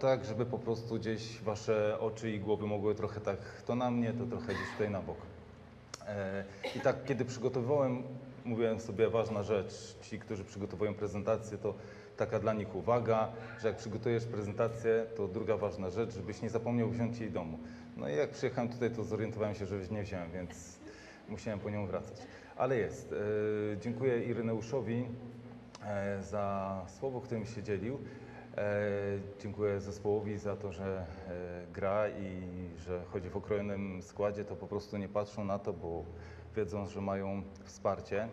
tak, żeby po prostu gdzieś wasze oczy i głowy mogły trochę tak to na mnie, to trochę gdzieś tutaj na bok. E, I tak, kiedy przygotowywałem, mówiłem sobie, ważna rzecz, ci, którzy przygotowują prezentację, to taka dla nich uwaga, że jak przygotujesz prezentację, to druga ważna rzecz, żebyś nie zapomniał wziąć jej domu. No i jak przyjechałem tutaj, to zorientowałem się, że nie wziąłem, więc musiałem po nią wracać. Ale jest. E, dziękuję Ireneuszowi e, za słowo, którym się dzielił. E, dziękuję zespołowi za to, że e, gra i że chodzi w okrojonym składzie, to po prostu nie patrzą na to, bo wiedzą, że mają wsparcie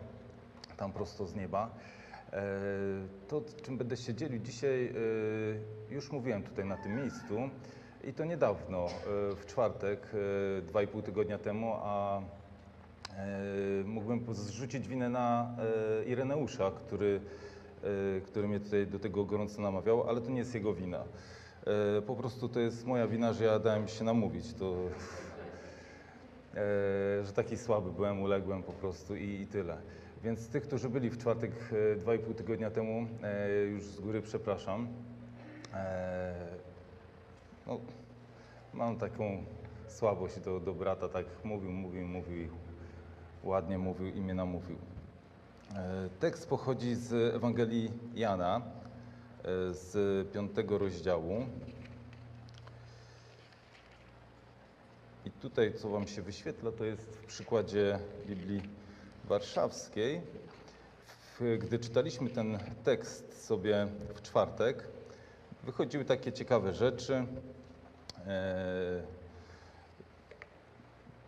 tam prosto z nieba. E, To, czym będę się dzielił dzisiaj, już mówiłem tutaj na tym miejscu i to niedawno, w czwartek, e, dwa i pół tygodnia temu, a mógłbym zrzucić winę na Ireneusza, który, który mnie tutaj do tego gorąco namawiał, ale to nie jest jego wina. E, Po prostu to jest moja wina, że ja dałem się namówić. To, e, że taki słaby byłem, uległem po prostu i, i tyle. Więc tych, którzy byli w czwartek e, dwa i pół tygodnia temu, już z góry przepraszam. No, mam taką słabość do, do brata, tak mówił, mówił, mówił, ładnie mówił i mnie namówił. E, Tekst pochodzi z Ewangelii Jana, e, z piątego rozdziału. I tutaj, co Wam się wyświetla, to jest w przykładzie Biblii Warszawskiej. Gdy czytaliśmy ten tekst sobie w czwartek, wychodziły takie ciekawe rzeczy.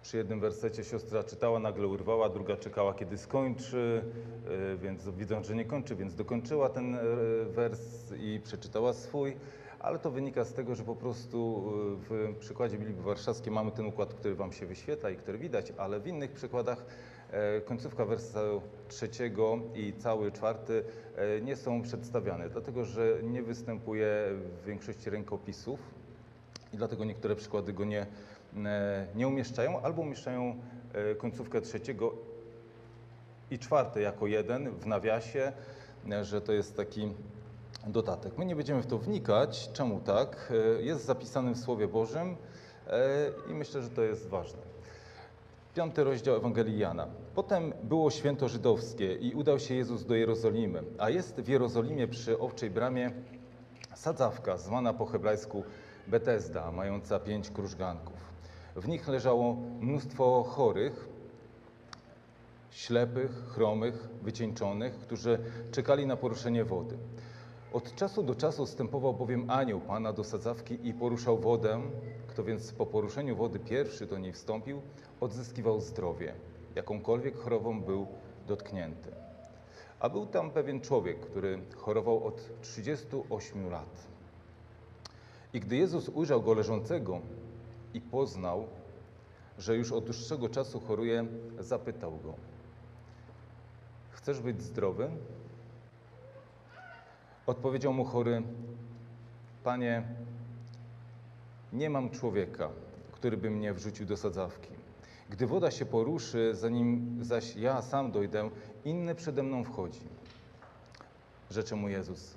Przy jednym wersecie siostra czytała, nagle urwała, druga czekała, kiedy skończy, e, więc widząc, że nie kończy, więc dokończyła ten e, wers i przeczytała swój. Ale to wynika z tego, że po prostu e, w przykładzie Biblii Warszawskiej mamy ten układ, który Wam się wyświetla i który widać, ale w innych przykładach e, końcówka wersu trzeciego i cały czwarty e, nie są przedstawiane, dlatego że nie występuje w większości rękopisów i dlatego niektóre przykłady go nie, nie umieszczają, albo umieszczają e, końcówkę trzeciego i czwarte jako jeden w nawiasie, e, że to jest taki dodatek. My nie będziemy w to wnikać, czemu tak. E, Jest zapisany w Słowie Bożym e, i myślę, że to jest ważne. Piąty rozdział Ewangelii Jana. Potem było święto żydowskie i udał się Jezus do Jerozolimy, a jest w Jerozolimie przy Owczej Bramie sadzawka zwana po hebrajsku Betesda, mająca pięć krużganków. W nich leżało mnóstwo chorych, ślepych, chromych, wycieńczonych, którzy czekali na poruszenie wody. Od czasu do czasu wstępował bowiem anioł Pana do sadzawki i poruszał wodę. Kto więc po poruszeniu wody pierwszy do niej wstąpił, odzyskiwał zdrowie, jakąkolwiek chorobą był dotknięty. A był tam pewien człowiek, który chorował od 38 lat. I gdy Jezus ujrzał go leżącego i poznał, że już od dłuższego czasu choruje, zapytał go: Chcesz być zdrowy? Odpowiedział mu chory: Panie, nie mam człowieka, który by mnie wrzucił do sadzawki. Gdy woda się poruszy, zanim zaś ja sam dojdę, inny przede mną wchodzi. Rzecze mu Jezus: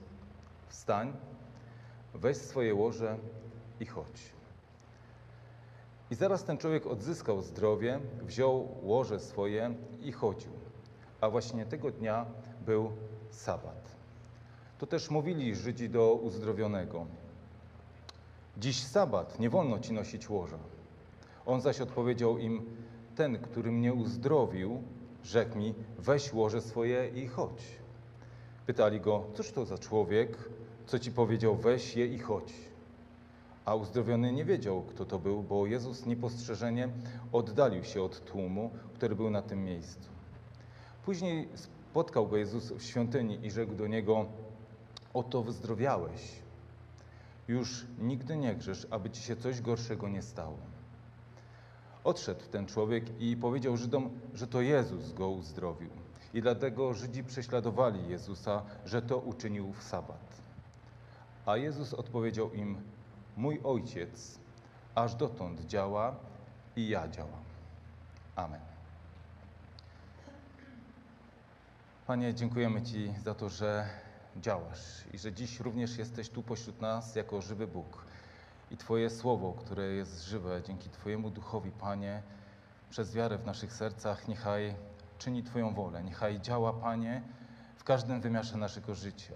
Wstań, weź swoje łoże i chodź. I zaraz ten człowiek odzyskał zdrowie, wziął łoże swoje i chodził. A właśnie tego dnia był sabat. To też mówili Żydzi do uzdrowionego: Dziś sabat, nie wolno ci nosić łoża. On zaś odpowiedział im: Ten, który mnie uzdrowił, rzekł mi: Weź łoże swoje i chodź. Pytali go: Cóż to za człowiek, co ci powiedział: Weź je i chodź. A uzdrowiony nie wiedział, kto to był, bo Jezus niepostrzeżenie oddalił się od tłumu, który był na tym miejscu. Później spotkał go Jezus w świątyni i rzekł do niego: Oto wyzdrowiałeś. Już nigdy nie grzesz, aby ci się coś gorszego nie stało. Odszedł ten człowiek i powiedział Żydom, że to Jezus go uzdrowił. I dlatego Żydzi prześladowali Jezusa, że to uczynił w sabat. A Jezus odpowiedział im: Mój ojciec aż dotąd działa i ja działam. Amen. Panie, dziękujemy Ci za to, że działasz i że dziś również jesteś tu pośród nas jako żywy Bóg. I Twoje słowo, które jest żywe, dzięki Twojemu duchowi, Panie, przez wiarę w naszych sercach, niechaj czyni Twoją wolę, niechaj działa, Panie, w każdym wymiarze naszego życia,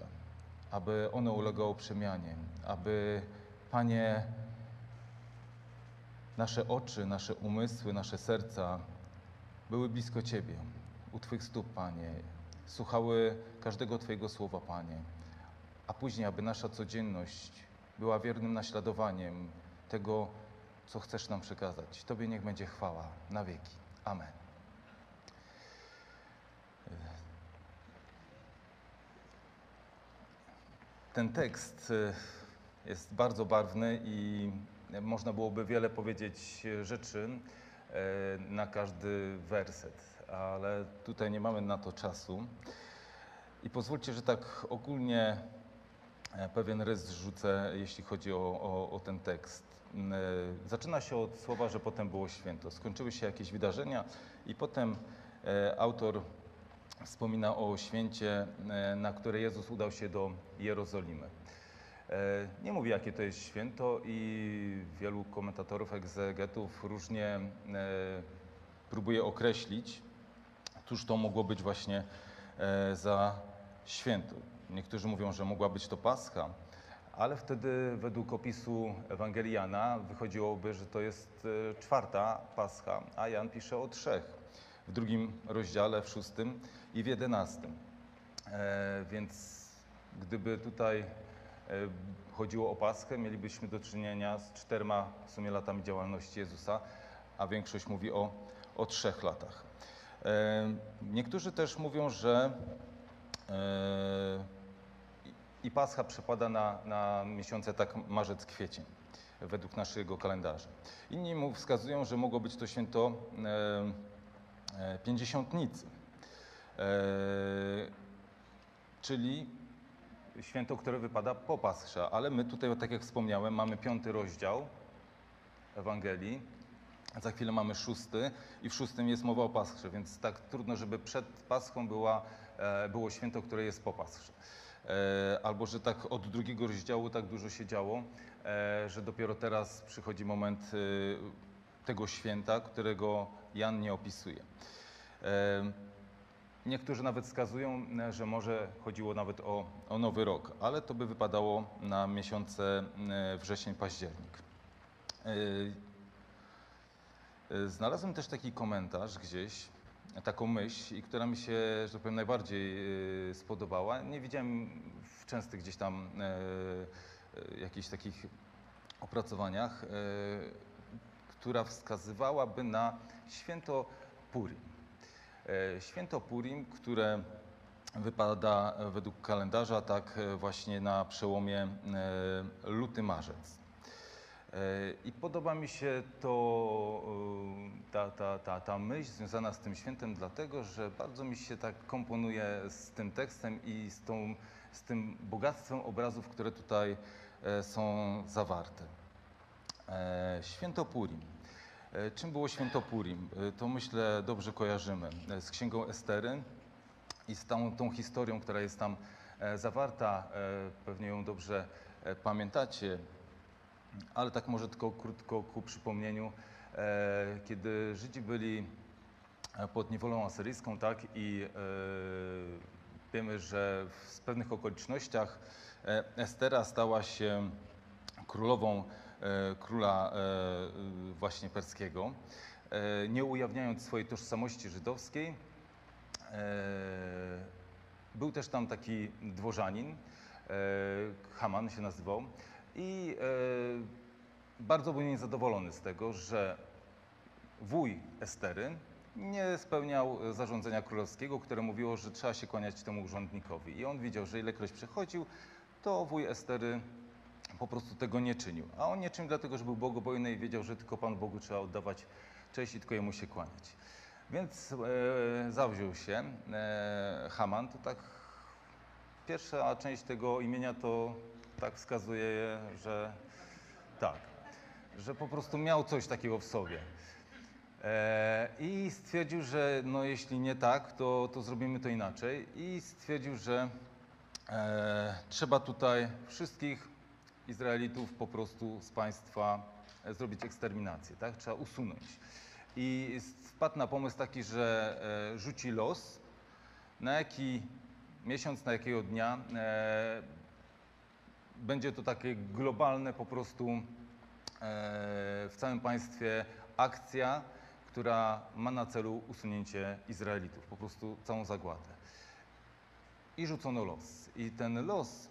aby ono ulegało przemianie, aby, Panie, nasze oczy, nasze umysły, nasze serca były blisko Ciebie, u Twych stóp, Panie, słuchały każdego Twojego słowa, Panie, a później, aby nasza codzienność była wiernym naśladowaniem tego, co chcesz nam przekazać. Tobie niech będzie chwała na wieki. Amen. Ten tekst y, jest bardzo barwny i można byłoby wiele powiedzieć rzeczy y, na każdy werset, ale tutaj nie mamy na to czasu. I pozwólcie, że tak ogólnie e, pewien rys rzucę, jeśli chodzi o, o, o ten tekst. E, Zaczyna się od słowa, że potem było święto. Skończyły się jakieś wydarzenia i potem e, autor wspomina o święcie, e, na które Jezus udał się do Jerozolimy. E, Nie mówi, jakie to jest święto i wielu komentatorów, egzegetów różnie e, próbuje określić, cóż to mogło być właśnie e, za święto. Niektórzy mówią, że mogła być to Pascha, ale wtedy według opisu Ewangelii Jana wychodziłoby, że to jest czwarta Pascha, a Jan pisze o trzech w drugim rozdziale, w szóstym i w jedenastym. Więc gdyby tutaj chodziło o Paschę, mielibyśmy do czynienia z czterema w sumie latami działalności Jezusa, a większość mówi o, o trzech latach. E, Niektórzy też mówią, że e, i Pascha przypada na, na miesiące tak marzec, kwiecień według naszego kalendarza. Inni mu wskazują, że mogło być to święto e, e, Pięćdziesiątnicy, e, czyli święto, które wypada po Pascha, ale my tutaj, tak jak wspomniałem, mamy piąty rozdział Ewangelii, za chwilę mamy szósty i w szóstym jest mowa o Paskrze, więc tak trudno, żeby przed Paschą była, e, było święto, które jest po Paskrze. E, Albo, że tak od drugiego rozdziału tak dużo się działo, e, że dopiero teraz przychodzi moment tego święta, którego Jan nie opisuje. Niektórzy nawet wskazują, że może chodziło nawet o, o nowy rok, ale to by wypadało na miesiące e, wrzesień, październik. E, E, Znalazłem też taki komentarz gdzieś, taką myśl, i która mi się, że tak powiem, najbardziej spodobała. Nie widziałem w częstych gdzieś tam jakichś takich opracowaniach, która wskazywałaby na święto Purim. E, Święto Purim, które wypada według kalendarza tak e, właśnie na przełomie e, luty-marzec. E, I podoba mi się to, e, ta, ta, ta, ta myśl związana z tym świętem, dlatego że bardzo mi się tak komponuje z tym tekstem i z, tą, z tym bogactwem obrazów, które tutaj e, są zawarte. E, Święto Purim. E, Czym było święto Purim? E, To myślę dobrze kojarzymy e, z księgą Estery i z tą, tą historią, która jest tam zawarta. Pewnie ją dobrze pamiętacie. Ale tak może tylko krótko ku przypomnieniu, kiedy Żydzi byli pod niewolą asyryjską, tak, i wiemy, że z pewnych okolicznościach Estera stała się królową króla e, właśnie perskiego, e, nie ujawniając swojej tożsamości żydowskiej. E, Był też tam taki dworzanin, e, Haman się nazywał, i e, bardzo był niezadowolony z tego, że wuj Estery nie spełniał zarządzenia królewskiego, które mówiło, że trzeba się kłaniać temu urzędnikowi. I on widział, że ilekroć przechodził, to wuj Estery po prostu tego nie czynił. A on nie czynił dlatego, że był bogobojny i wiedział, że tylko Pan Bogu trzeba oddawać cześć i tylko Jemu się kłaniać. Więc e, zawziął się e, Haman, to tak pierwsza część tego imienia to tak wskazuje, że tak, że po prostu miał coś takiego w sobie. E, I stwierdził, że no jeśli nie tak, to, to zrobimy to inaczej. I stwierdził, że e, trzeba tutaj wszystkich Izraelitów po prostu z państwa e, zrobić eksterminację, tak? Trzeba usunąć. I wpadł na pomysł taki, że e, rzuci los, na jaki miesiąc, na jakiego dnia e, będzie to takie globalne po prostu w całym państwie akcja, która ma na celu usunięcie Izraelitów, po prostu całą zagładę. I rzucono los. I ten los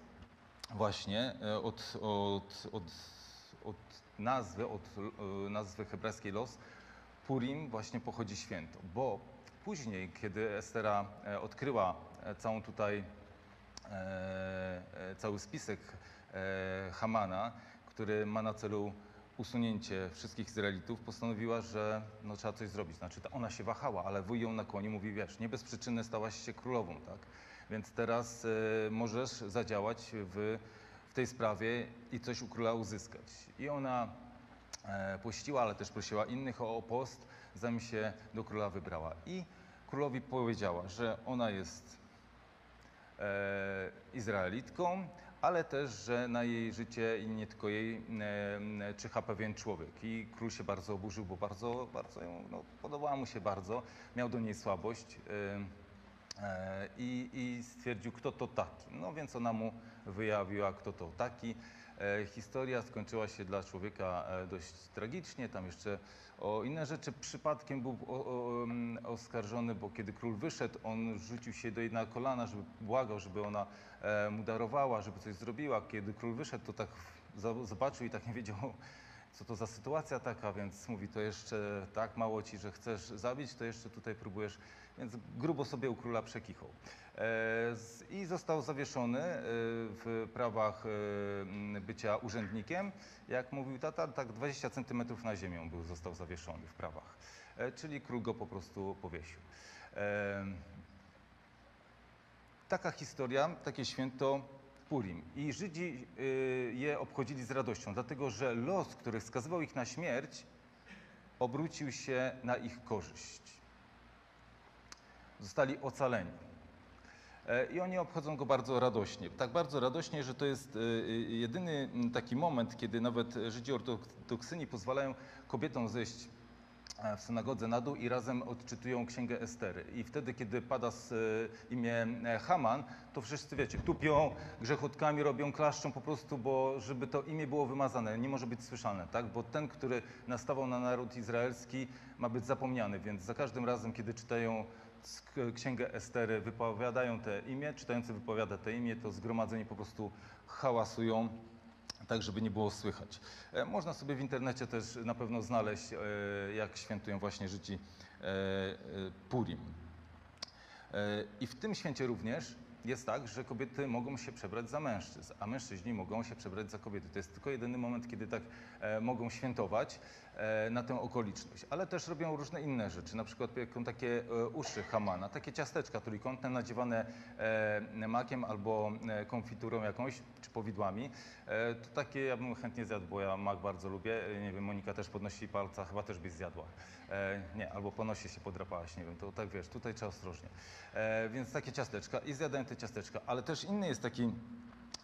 właśnie e, od, od, od, od nazwy, od e, nazwy hebrajskiej los, Purim właśnie pochodzi święto, bo później, kiedy Estera e, odkryła całą tutaj cały spisek Hamana, który ma na celu usunięcie wszystkich Izraelitów, postanowiła, że no, trzeba coś zrobić. Znaczy, ona się wahała, ale wuj ją nakłonił, mówi, wiesz, nie bez przyczyny stałaś się królową, tak? Więc teraz e, możesz zadziałać w, w tej sprawie i coś u króla uzyskać. I ona e, pościła, ale też prosiła innych o post, zanim się do króla wybrała. I królowi powiedziała, że ona jest e, Izraelitką, ale też, że na jej życie i nie tylko jej e, czyha pewien człowiek. I król się bardzo oburzył, bo bardzo, bardzo ją, no, podobała mu się bardzo, miał do niej słabość e, i, i stwierdził, kto to taki. No więc ona mu wyjawiła, kto to taki. E, Historia skończyła się dla człowieka e, dość tragicznie. Tam jeszcze o inne rzeczy przypadkiem był oskarżony, bo kiedy król wyszedł, on rzucił się do jej na kolana, żeby błagał, żeby ona e, mu darowała, żeby coś zrobiła. Kiedy król wyszedł, to tak zobaczył i tak nie wiedział, co to za sytuacja taka, więc mówi, to jeszcze tak mało ci, że chcesz zabić, to jeszcze tutaj próbujesz, więc grubo sobie u króla przekichał. E, I został zawieszony e, w prawach e, bycia urzędnikiem. Jak mówił tata, tak 20 centymetrów na ziemią był, został zawieszony w prawach. Czyli król go po prostu powiesił. Taka historia, takie święto Purim. I Żydzi y, je obchodzili z radością, dlatego że los, który wskazywał ich na śmierć, obrócił się na ich korzyść. Zostali ocaleni. E, I oni obchodzą go bardzo radośnie. Tak bardzo radośnie, że to jest e, e, jedyny taki moment, kiedy nawet Żydzi ortodoksyjni pozwalają kobietom zejść w synagodze na dół i razem odczytują księgę Estery. I wtedy, kiedy pada z, e, imię e, Haman, to wszyscy, wiecie, tupią, grzechotkami robią, klaszczą po prostu, bo żeby to imię było wymazane, nie może być słyszane, tak? Bo ten, który nastawał na naród izraelski, ma być zapomniany, więc za każdym razem, kiedy czytają księgę Estery, wypowiadają te imię, czytający wypowiada te imię, to zgromadzeni po prostu hałasują, tak żeby nie było słychać. E, Można sobie w internecie też na pewno znaleźć, e, jak świętują właśnie Żydzi e, Purim. I w tym święcie również jest tak, że kobiety mogą się przebrać za mężczyzn, a mężczyźni mogą się przebrać za kobiety. To jest tylko jedyny moment, kiedy tak mogą świętować na tę okoliczność. Ale też robią różne inne rzeczy, na przykład pieką takie e, uszy Hamana, takie ciasteczka trójkątne nadziewane e, makiem albo e, konfiturą jakąś, czy powidłami. E, to takie ja bym chętnie zjadł, bo ja mak bardzo lubię. E, Nie wiem, Monika też podnosi palca, chyba też byś zjadła. E, nie, albo po nosie się podrapałaś, nie wiem, to tak wiesz, tutaj trzeba ostrożnie. E, więc takie ciasteczka i zjadają te ciasteczka, ale też inny jest taki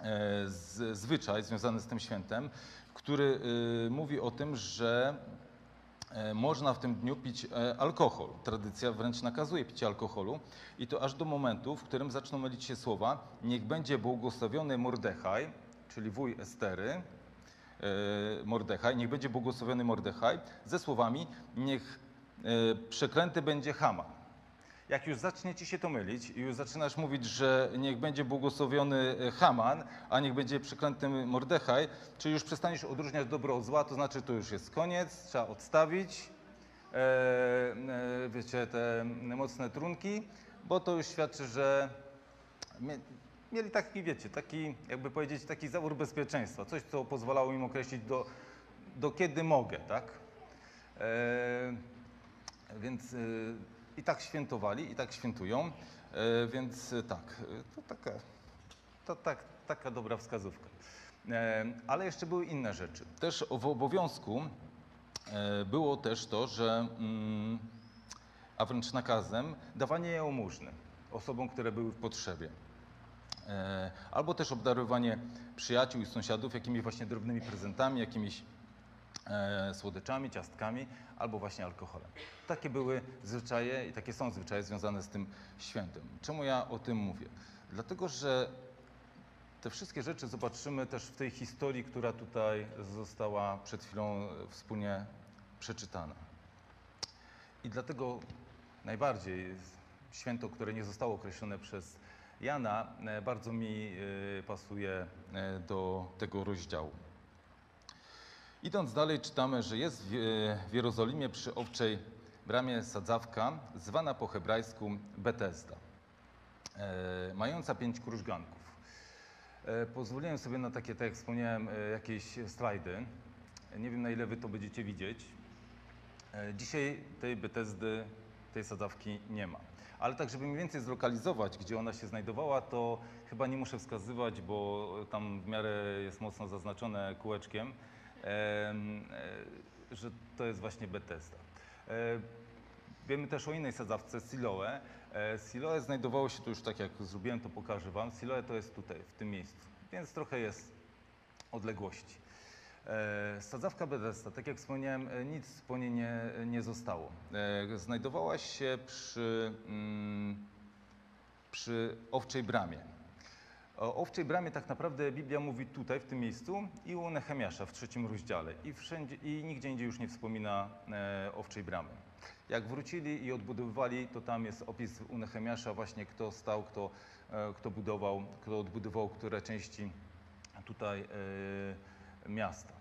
e, zwyczaj związany z tym świętem, który y, mówi o tym, że e, można w tym dniu pić e, alkohol. Tradycja wręcz nakazuje picie alkoholu i to aż do momentu, w którym zaczną mylić się słowa niech będzie błogosławiony Mordechaj, czyli wuj Estery, e, Mordechaj, niech będzie błogosławiony Mordechaj, ze słowami niech przeklęty będzie Haman. Jak już zacznie ci się to mylić i już zaczynasz mówić, że niech będzie błogosławiony e, Haman, a niech będzie przeklęty Mordechaj, czyli już przestaniesz odróżniać dobro od zła, to znaczy to już jest koniec, trzeba odstawić, e, e, wiecie, te mocne trunki, bo to już świadczy, że mie- mieli taki, wiecie, taki, jakby powiedzieć, taki zawór bezpieczeństwa, coś, co pozwalało im określić do, do kiedy mogę, tak? E, więc y, i tak świętowali, i tak świętują, e, więc y, tak, y, to taka, to tak, taka dobra wskazówka. E, Ale jeszcze były inne rzeczy. Też w obowiązku e, było też to, że, mm, a wręcz nakazem, dawanie jałmużny osobom, które były w potrzebie. E, Albo też obdarowanie przyjaciół i sąsiadów jakimiś właśnie drobnymi prezentami, jakimiś e, słodyczami, ciastkami albo właśnie alkoholem. Takie były zwyczaje i takie są zwyczaje związane z tym świętem. Czemu ja o tym mówię? Dlatego, że te wszystkie rzeczy zobaczymy też w tej historii, która tutaj została przed chwilą e, wspólnie przeczytana. I dlatego najbardziej święto, które nie zostało określone przez Jana, e, bardzo mi pasuje do tego rozdziału. Idąc dalej, czytamy, że jest w w Jerozolimie przy owczej bramie sadzawka, zwana po hebrajsku Betesda, e, mająca pięć krużganków. E, Pozwoliłem sobie na takie, tak jak wspomniałem, e, jakieś slajdy. Nie wiem, na ile wy to będziecie widzieć. E, Dzisiaj tej Betesdy, tej sadzawki nie ma. Ale tak, żeby mniej więcej zlokalizować, gdzie ona się znajdowała, to chyba nie muszę wskazywać, bo tam w miarę jest mocno zaznaczone kółeczkiem, em, e, że to jest właśnie Betesda. E, Wiemy też o innej sadzawce, Siloe. E, Siloe znajdowało się tu już tak jak zrobiłem, to pokażę Wam. Siloe to jest tutaj, w tym miejscu, więc trochę jest odległości. E, Sadzawka Bethesda, tak jak wspomniałem, e, nic po niej nie, nie zostało. E, Znajdowała się przy, mm, przy Owczej Bramie. O Owczej Bramie tak naprawdę Biblia mówi tutaj, w tym miejscu i u Nehemiasza w trzecim rozdziale. I, wszędzie, i nigdzie indziej już nie wspomina e, Owczej Bramy. Jak wrócili i odbudowywali, to tam jest opis u Nehemiasza właśnie kto stał, kto, e, kto budował, kto odbudował które części tutaj e, miasta.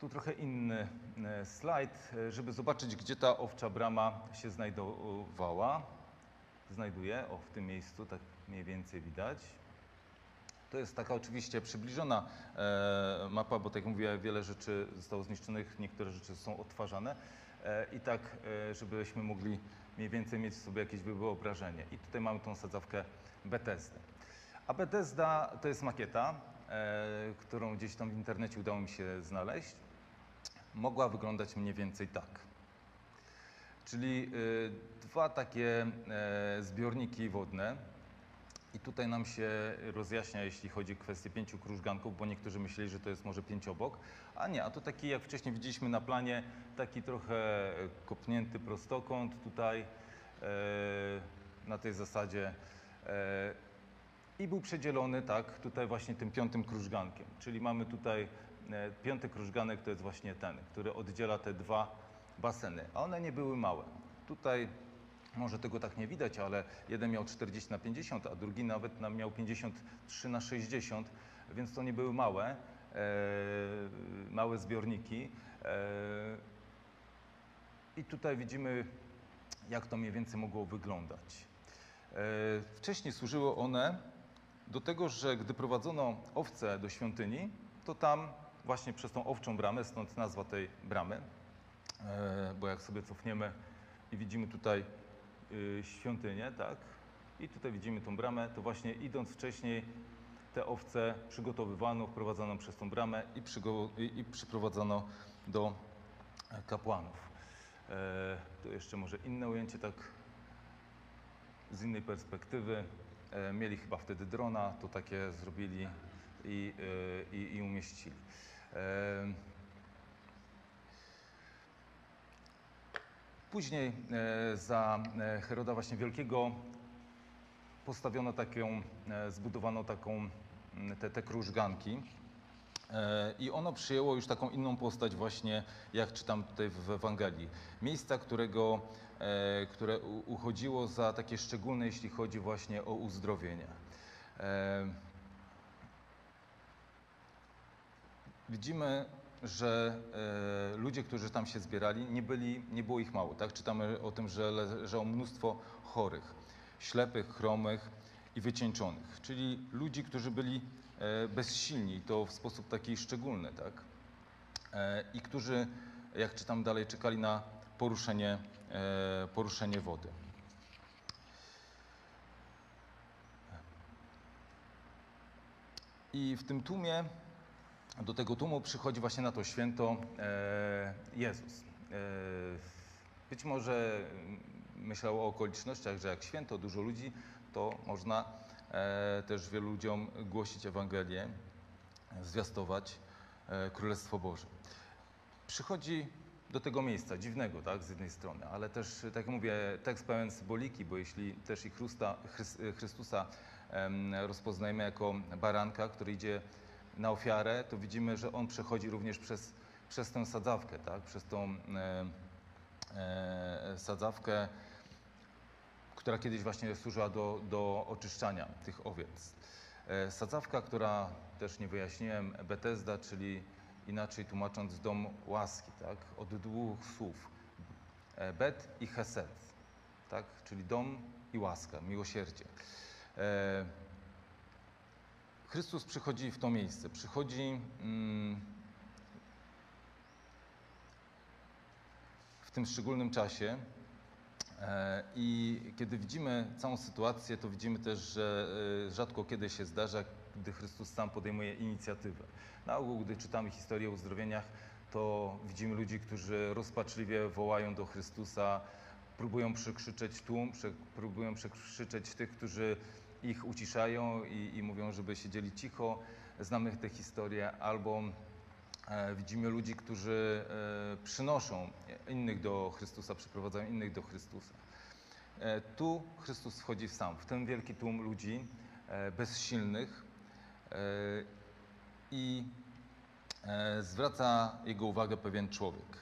Tu trochę inny e, slajd, e, żeby zobaczyć, gdzie ta owcza brama się znajdowała. Znajduje, o w tym miejscu, tak mniej więcej widać. To jest taka oczywiście przybliżona e, mapa, bo tak jak mówię, wiele rzeczy zostało zniszczonych, niektóre rzeczy są odtwarzane. E, I tak, e, żebyśmy mogli mniej więcej mieć sobie jakieś wyobrażenie. I tutaj mamy tą sadzawkę Bethesdy. A Bethesda to jest makieta, którą gdzieś tam w internecie udało mi się znaleźć. Mogła wyglądać mniej więcej tak. Czyli y, dwa takie e, zbiorniki wodne. I tutaj nam się rozjaśnia, jeśli chodzi o kwestię pięciu krużganków, bo niektórzy myśleli, że to jest może pięć obok, a nie, a to taki, jak wcześniej widzieliśmy na planie, taki trochę kopnięty prostokąt tutaj e, na tej zasadzie e, i był przedzielony, tak, tutaj właśnie tym piątym krużgankiem, czyli mamy tutaj piąty krużganek to jest właśnie ten, który oddziela te dwa baseny, a one nie były małe. Tutaj może tego tak nie widać, ale jeden miał 40 na 50, a drugi nawet miał 53 na 60, więc to nie były małe, e, małe zbiorniki. E, I tutaj widzimy, jak to mniej więcej mogło wyglądać. E, wcześniej służyły one do tego, że gdy prowadzono owce do świątyni, to tam właśnie przez tą owczą bramę, stąd nazwa tej bramy, bo jak sobie cofniemy i widzimy tutaj y, świątynię, tak? I tutaj widzimy tą bramę, to właśnie idąc wcześniej te owce przygotowywano, wprowadzono przez tą bramę i, i, przyprowadzono do e, kapłanów. E, tu jeszcze może inne ujęcie, tak z innej perspektywy. E, mieli chyba wtedy drona, to takie zrobili i, e, i, i umieścili. E, Później e, za e, Heroda właśnie Wielkiego postawiono taką, e, zbudowano taką, m, te, te krużganki. I ono przyjęło już taką inną postać właśnie, jak czytam tutaj w Ewangelii. Miejsca, którego, które uchodziło za takie szczególne, jeśli chodzi właśnie o uzdrowienie. Widzimy, że e, ludzie, którzy tam się zbierali, nie, byli, nie było ich mało. Tak? Czytamy o tym, że leżało mnóstwo chorych, ślepych, chromych i wycieńczonych, czyli ludzi, którzy byli e, bezsilni i to w sposób taki szczególny. Tak? E, I którzy, jak czytam dalej, czekali na poruszenie, e, poruszenie wody. I w tym tłumie do tego tłumu przychodzi właśnie na to święto e, Jezus. E, być może myślał o okolicznościach, że jak święto, dużo ludzi, to można e, też wielu ludziom głosić Ewangelię, zwiastować Królestwo Boże. Przychodzi do tego miejsca dziwnego, tak, z jednej strony, ale też, tak jak mówię, tekst pełen symboliki, bo jeśli też i Chrystusa em, rozpoznajemy jako baranka, który idzie na ofiarę, to widzimy, że on przechodzi również przez, przez tę sadzawkę, tak, przez tą e, e, sadzawkę, która kiedyś właśnie służyła do, do oczyszczania tych owiec. E, Sadzawka, która też nie wyjaśniłem, Betesda, czyli inaczej tłumacząc dom łaski, tak? od dwóch słów. E, Bet i Hesed, tak? czyli dom i łaska, miłosierdzie. E, Chrystus przychodzi w to miejsce, przychodzi mm, w tym szczególnym czasie, E, I kiedy widzimy całą sytuację, to widzimy też, że e, rzadko kiedy się zdarza, gdy Chrystus sam podejmuje inicjatywę. Na ogół, gdy czytamy historię o uzdrowieniach, to widzimy ludzi, którzy rozpaczliwie wołają do Chrystusa, próbują przekrzyczeć tłum, próbują przekrzyczeć tych, którzy ich uciszają i, i mówią, żeby siedzieli cicho. Znamy te historie, albo E, Widzimy ludzi, którzy e, przynoszą innych do Chrystusa, przyprowadzają innych do Chrystusa. E, Tu Chrystus wchodzi sam, w ten wielki tłum ludzi bezsilnych i zwraca jego uwagę pewien człowiek.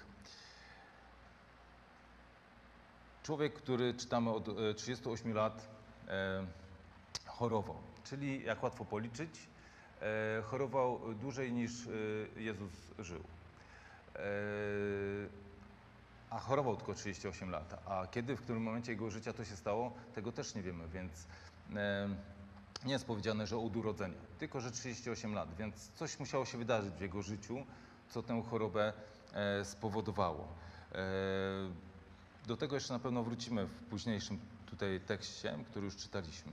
Człowiek, który czytamy od e, 38 lat chorował, czyli jak łatwo policzyć, e, chorował dłużej niż e, Jezus żył. E, a chorował tylko 38 lat. A kiedy, w którym momencie jego życia to się stało, tego też nie wiemy, więc nie jest powiedziane, że od urodzenia, tylko że 38 lat, więc coś musiało się wydarzyć w jego życiu, co tę chorobę spowodowało. Do tego jeszcze na pewno wrócimy w późniejszym tutaj tekście, który już czytaliśmy.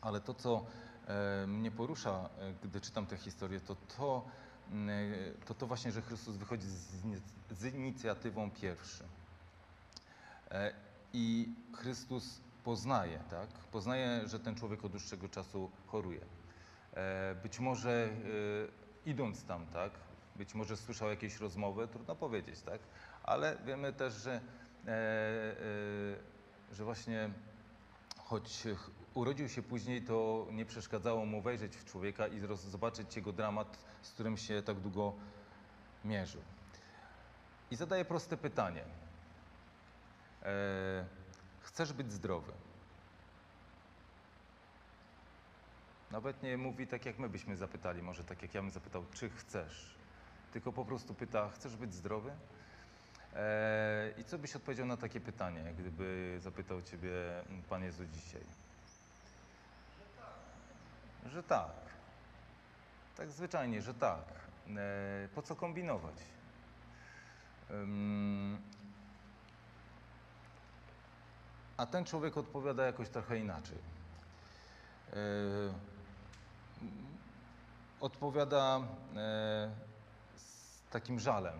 Ale to, co e, mnie porusza, e, gdy czytam tę historię, to to, e, to to właśnie, że Chrystus wychodzi z, z inicjatywą pierwszy. I Chrystus poznaje, tak? Poznaje, że ten człowiek od dłuższego czasu choruje. Być może idąc tam, tak? Być może słyszał jakieś rozmowy, trudno powiedzieć, tak? Ale wiemy też, że, że właśnie choć ch- urodził się później, to nie przeszkadzało mu wejrzeć w człowieka i zobaczyć jego dramat, z którym się tak długo mierzył. I zadaje proste pytanie. E, chcesz być zdrowy? Nawet nie mówi tak, jak my byśmy zapytali, może tak jak ja bym zapytał, czy chcesz? Tylko po prostu pyta, chcesz być zdrowy? E, I co byś odpowiedział na takie pytanie, gdyby zapytał Ciebie Pan Jezus dzisiaj? Że tak. Tak zwyczajnie, że tak. E, po co kombinować? A ten człowiek odpowiada jakoś trochę inaczej. E, odpowiada e, z takim żalem.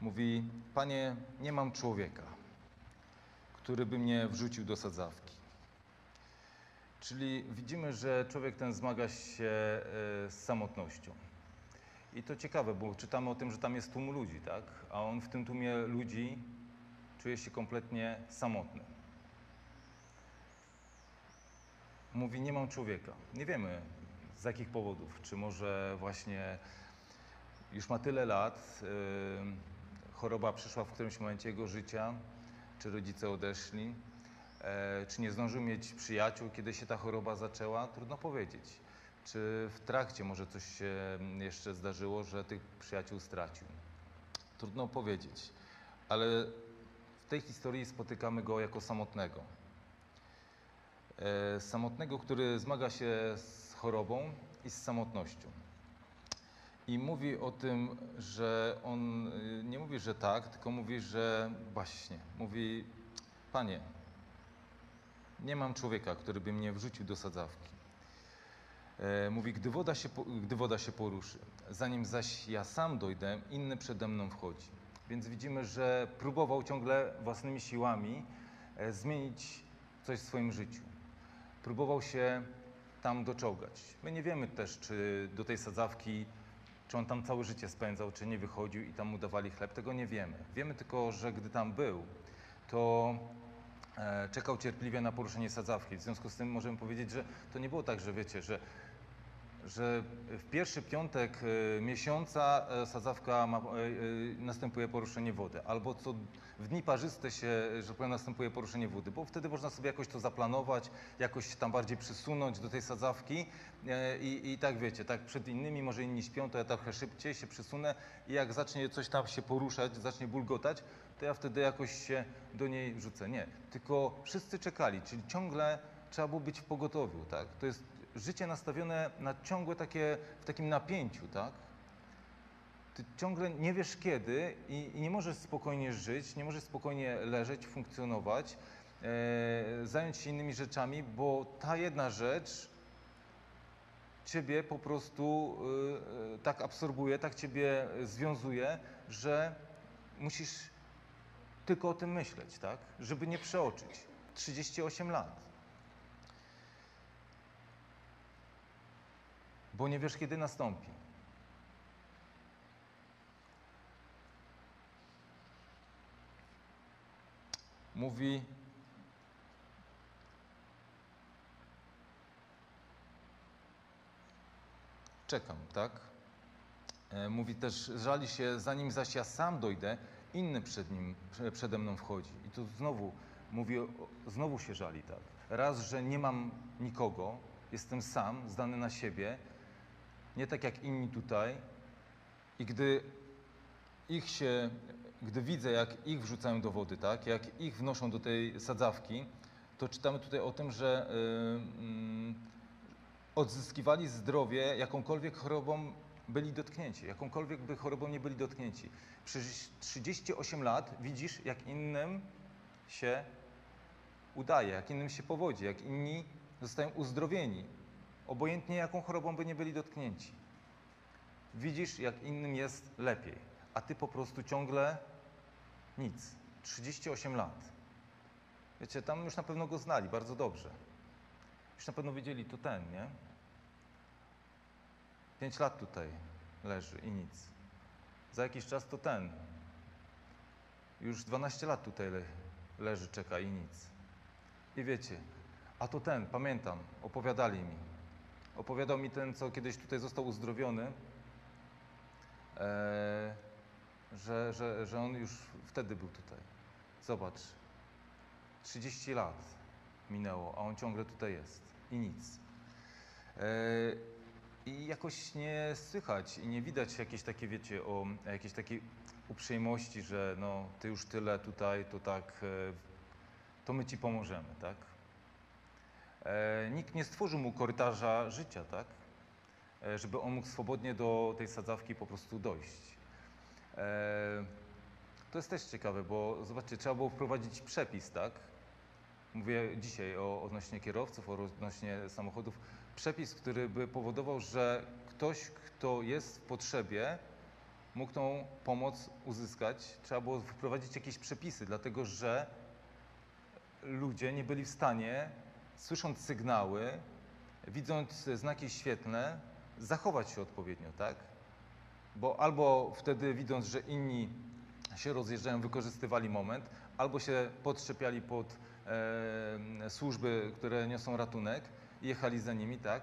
Mówi: Panie, nie mam człowieka, który by mnie wrzucił do sadzawki. Czyli widzimy, że człowiek ten zmaga się e, z samotnością. I to ciekawe, bo czytamy o tym, że tam jest tłum ludzi, tak? A on w tym tłumie ludzi czuje się kompletnie samotny. Mówi, nie mam człowieka. Nie wiemy z jakich powodów. Czy może właśnie już ma tyle lat, yy, choroba przyszła w którymś momencie jego życia, czy rodzice odeszli, e, czy nie zdążył mieć przyjaciół, kiedy się ta choroba zaczęła, trudno powiedzieć. Czy w trakcie może coś się jeszcze zdarzyło, że tych przyjaciół stracił. Trudno powiedzieć, ale w tej historii spotykamy go jako samotnego. E, samotnego, który zmaga się z chorobą i z samotnością. I mówi o tym, że on y, nie mówi, że tak, tylko mówi, że właśnie. Mówi, panie, nie mam człowieka, który by mnie wrzucił do sadzawki. E, mówi, gdy woda, się, gdy woda się poruszy, zanim zaś ja sam dojdę, inny przede mną wchodzi. Więc widzimy, że próbował ciągle własnymi siłami e, zmienić coś w swoim życiu. próbował się tam doczołgać. My nie wiemy też, czy do tej sadzawki, czy on tam całe życie spędzał, czy nie wychodził i tam mu dawali chleb, tego nie wiemy. Wiemy tylko, że gdy tam był, to czekał cierpliwie na poruszenie sadzawki. W związku z tym możemy powiedzieć, że to nie było tak, że wiecie, że że w pierwszy piątek e, miesiąca e, sadzawka ma, e, e, następuje poruszenie wody, albo co w dni parzyste się, że tak powiem, następuje poruszenie wody, bo wtedy można sobie jakoś to zaplanować, jakoś tam bardziej przysunąć do tej sadzawki e, i, i tak wiecie, tak przed innymi, może inni śpią, to ja trochę szybciej się przysunę i jak zacznie coś tam się poruszać, zacznie bulgotać, to ja wtedy jakoś się do niej rzucę. Nie, tylko wszyscy czekali, czyli ciągle trzeba było być w pogotowiu, tak? To jest życie nastawione na ciągłe takie, w takim napięciu, tak? Ty ciągle nie wiesz kiedy i, i nie możesz spokojnie żyć, nie możesz spokojnie leżeć, funkcjonować, e, zająć się innymi rzeczami, bo ta jedna rzecz ciebie po prostu e, e, tak absorbuje, tak ciebie związuje, że musisz tylko o tym myśleć, tak? Żeby nie przeoczyć. 38 lat. bo nie wiesz, kiedy nastąpi. Mówi, czekam, tak? E, Mówi też, żali się, zanim zaś ja sam dojdę, inny przed nim, prze- przede mną wchodzi. I tu znowu mówi, znowu się żali, tak? Raz, że nie mam nikogo, jestem sam, zdany na siebie, nie tak jak inni tutaj. I gdy ich się, gdy widzę, jak ich wrzucają do wody, tak, jak ich wnoszą do tej sadzawki, to czytamy tutaj o tym, że y, mm, odzyskiwali zdrowie, jakąkolwiek chorobą byli dotknięci, jakąkolwiek by chorobą nie byli dotknięci. Przez 38 lat widzisz, jak innym się udaje, jak innym się powodzi, jak inni zostają uzdrowieni, obojętnie jaką chorobą by nie byli dotknięci. Widzisz, jak innym jest lepiej, a ty po prostu ciągle nic. 38 lat. Wiecie, tam już na pewno go znali bardzo dobrze. Już na pewno wiedzieli, to ten, nie? Pięć lat tutaj leży i nic. Za jakiś czas to ten. Już 12 lat tutaj le leży, czeka i nic. I wiecie, a to ten, pamiętam, opowiadali mi. Opowiadał mi ten, co kiedyś tutaj został uzdrowiony, e, że, że, że on już wtedy był tutaj. Zobacz, 30 lat minęło, a on ciągle tutaj jest i nic. E, I jakoś nie słychać i nie widać jakiejś takiej, wiecie, o jakiejś takiej uprzejmości, że no, ty już tyle tutaj, to tak, e, to my ci pomożemy, tak? E, nikt nie stworzył mu korytarza życia, tak? E, żeby on mógł swobodnie do tej sadzawki po prostu dojść. E, to jest też ciekawe, bo zobaczcie, trzeba było wprowadzić przepis, tak? Mówię dzisiaj o odnośnie kierowców, o odnośnie samochodów. Przepis, który by powodował, że ktoś, kto jest w potrzebie, mógł tą pomoc uzyskać. Trzeba było wprowadzić jakieś przepisy, dlatego że ludzie nie byli w stanie, słysząc sygnały, widząc znaki świetlne, zachować się odpowiednio, tak? Bo albo wtedy widząc, że inni się rozjeżdżają, wykorzystywali moment, albo się podszepiali pod e, służby, które niosą ratunek jechali za nimi, tak?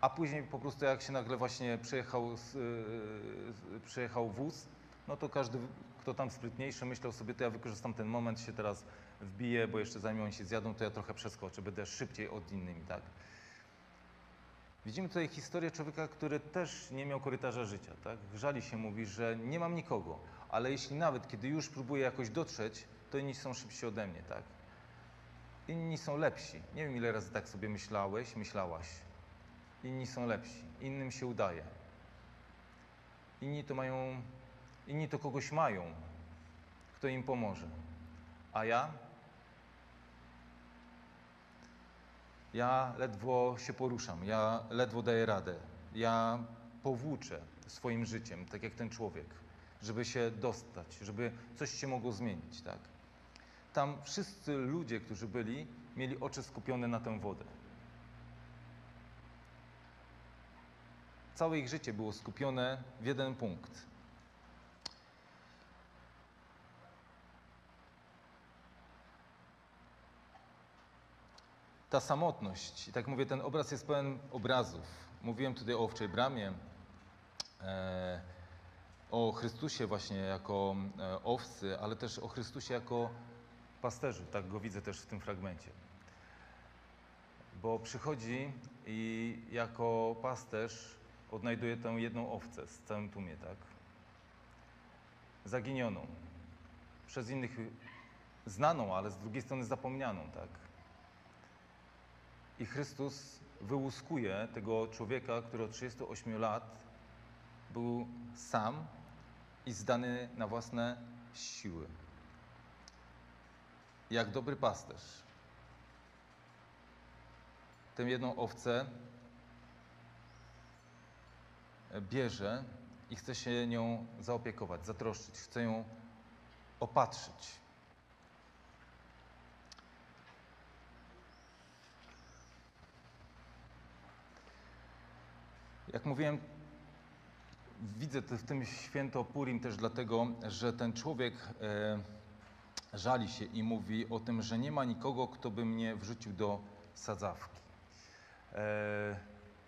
A później po prostu jak się nagle właśnie przejechał, z, e, przejechał wóz, no to każdy, kto tam sprytniejszy, myślał sobie, to ja wykorzystam ten moment, się teraz wbiję, bo jeszcze zanim oni się zjadą, to ja trochę przeskoczę, będę szybciej od innymi, tak? Widzimy tutaj historię człowieka, który też nie miał korytarza życia, tak? Żali się, mówi, że nie mam nikogo, ale jeśli nawet, kiedy już próbuję jakoś dotrzeć, to inni są szybsi ode mnie, tak? Inni są lepsi. Nie wiem, ile razy tak sobie myślałeś, myślałaś. Inni są lepsi, innym się udaje. Inni to mają, inni to kogoś mają, kto im pomoże. A ja? Ja ledwo się poruszam, ja ledwo daję radę. Ja powłóczę swoim życiem, tak jak ten człowiek, żeby się dostać, żeby coś się mogło zmienić, tak? Tam wszyscy ludzie, którzy byli, mieli oczy skupione na tę wodę. Całe ich życie było skupione w jeden punkt. Ta samotność, i tak mówię, ten obraz jest pełen obrazów. Mówiłem tutaj o owczej bramie, e, o Chrystusie właśnie jako e, owcy, ale też o Chrystusie jako pasterzu. Tak go widzę też w tym fragmencie. Bo przychodzi i jako pasterz odnajduje tę jedną owcę z całym tłumie, tak? Zaginioną. Przez innych znaną, ale z drugiej strony zapomnianą, tak? I Chrystus wyłuskuje tego człowieka, który od 38 lat był sam i zdany na własne siły. Jak dobry pasterz. Tę jedną owcę bierze i chce się nią zaopiekować, zatroszczyć, chce ją opatrzyć. Jak mówiłem, widzę w tym święto Purim też dlatego, że ten człowiek e, żali się i mówi o tym, że nie ma nikogo, kto by mnie wrzucił do sadzawki. E,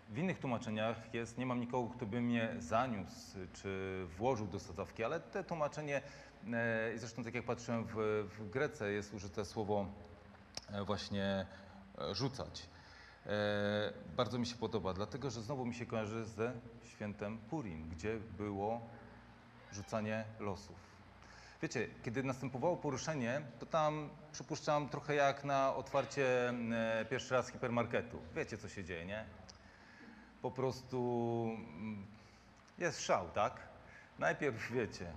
w innych tłumaczeniach jest, nie mam nikogo, kto by mnie zaniósł czy włożył do sadzawki, ale te tłumaczenie, e, i zresztą tak jak patrzyłem w, w Grece, jest użyte słowo e, właśnie rzucać. Bardzo mi się podoba, dlatego że znowu mi się kojarzy ze świętem Purim, gdzie było rzucanie losów. Wiecie, kiedy następowało poruszenie, to tam przypuszczam trochę jak na otwarcie e, pierwszy raz hipermarketu. Wiecie, co się dzieje, nie? Po prostu mm, jest szał, tak? Najpierw wiecie,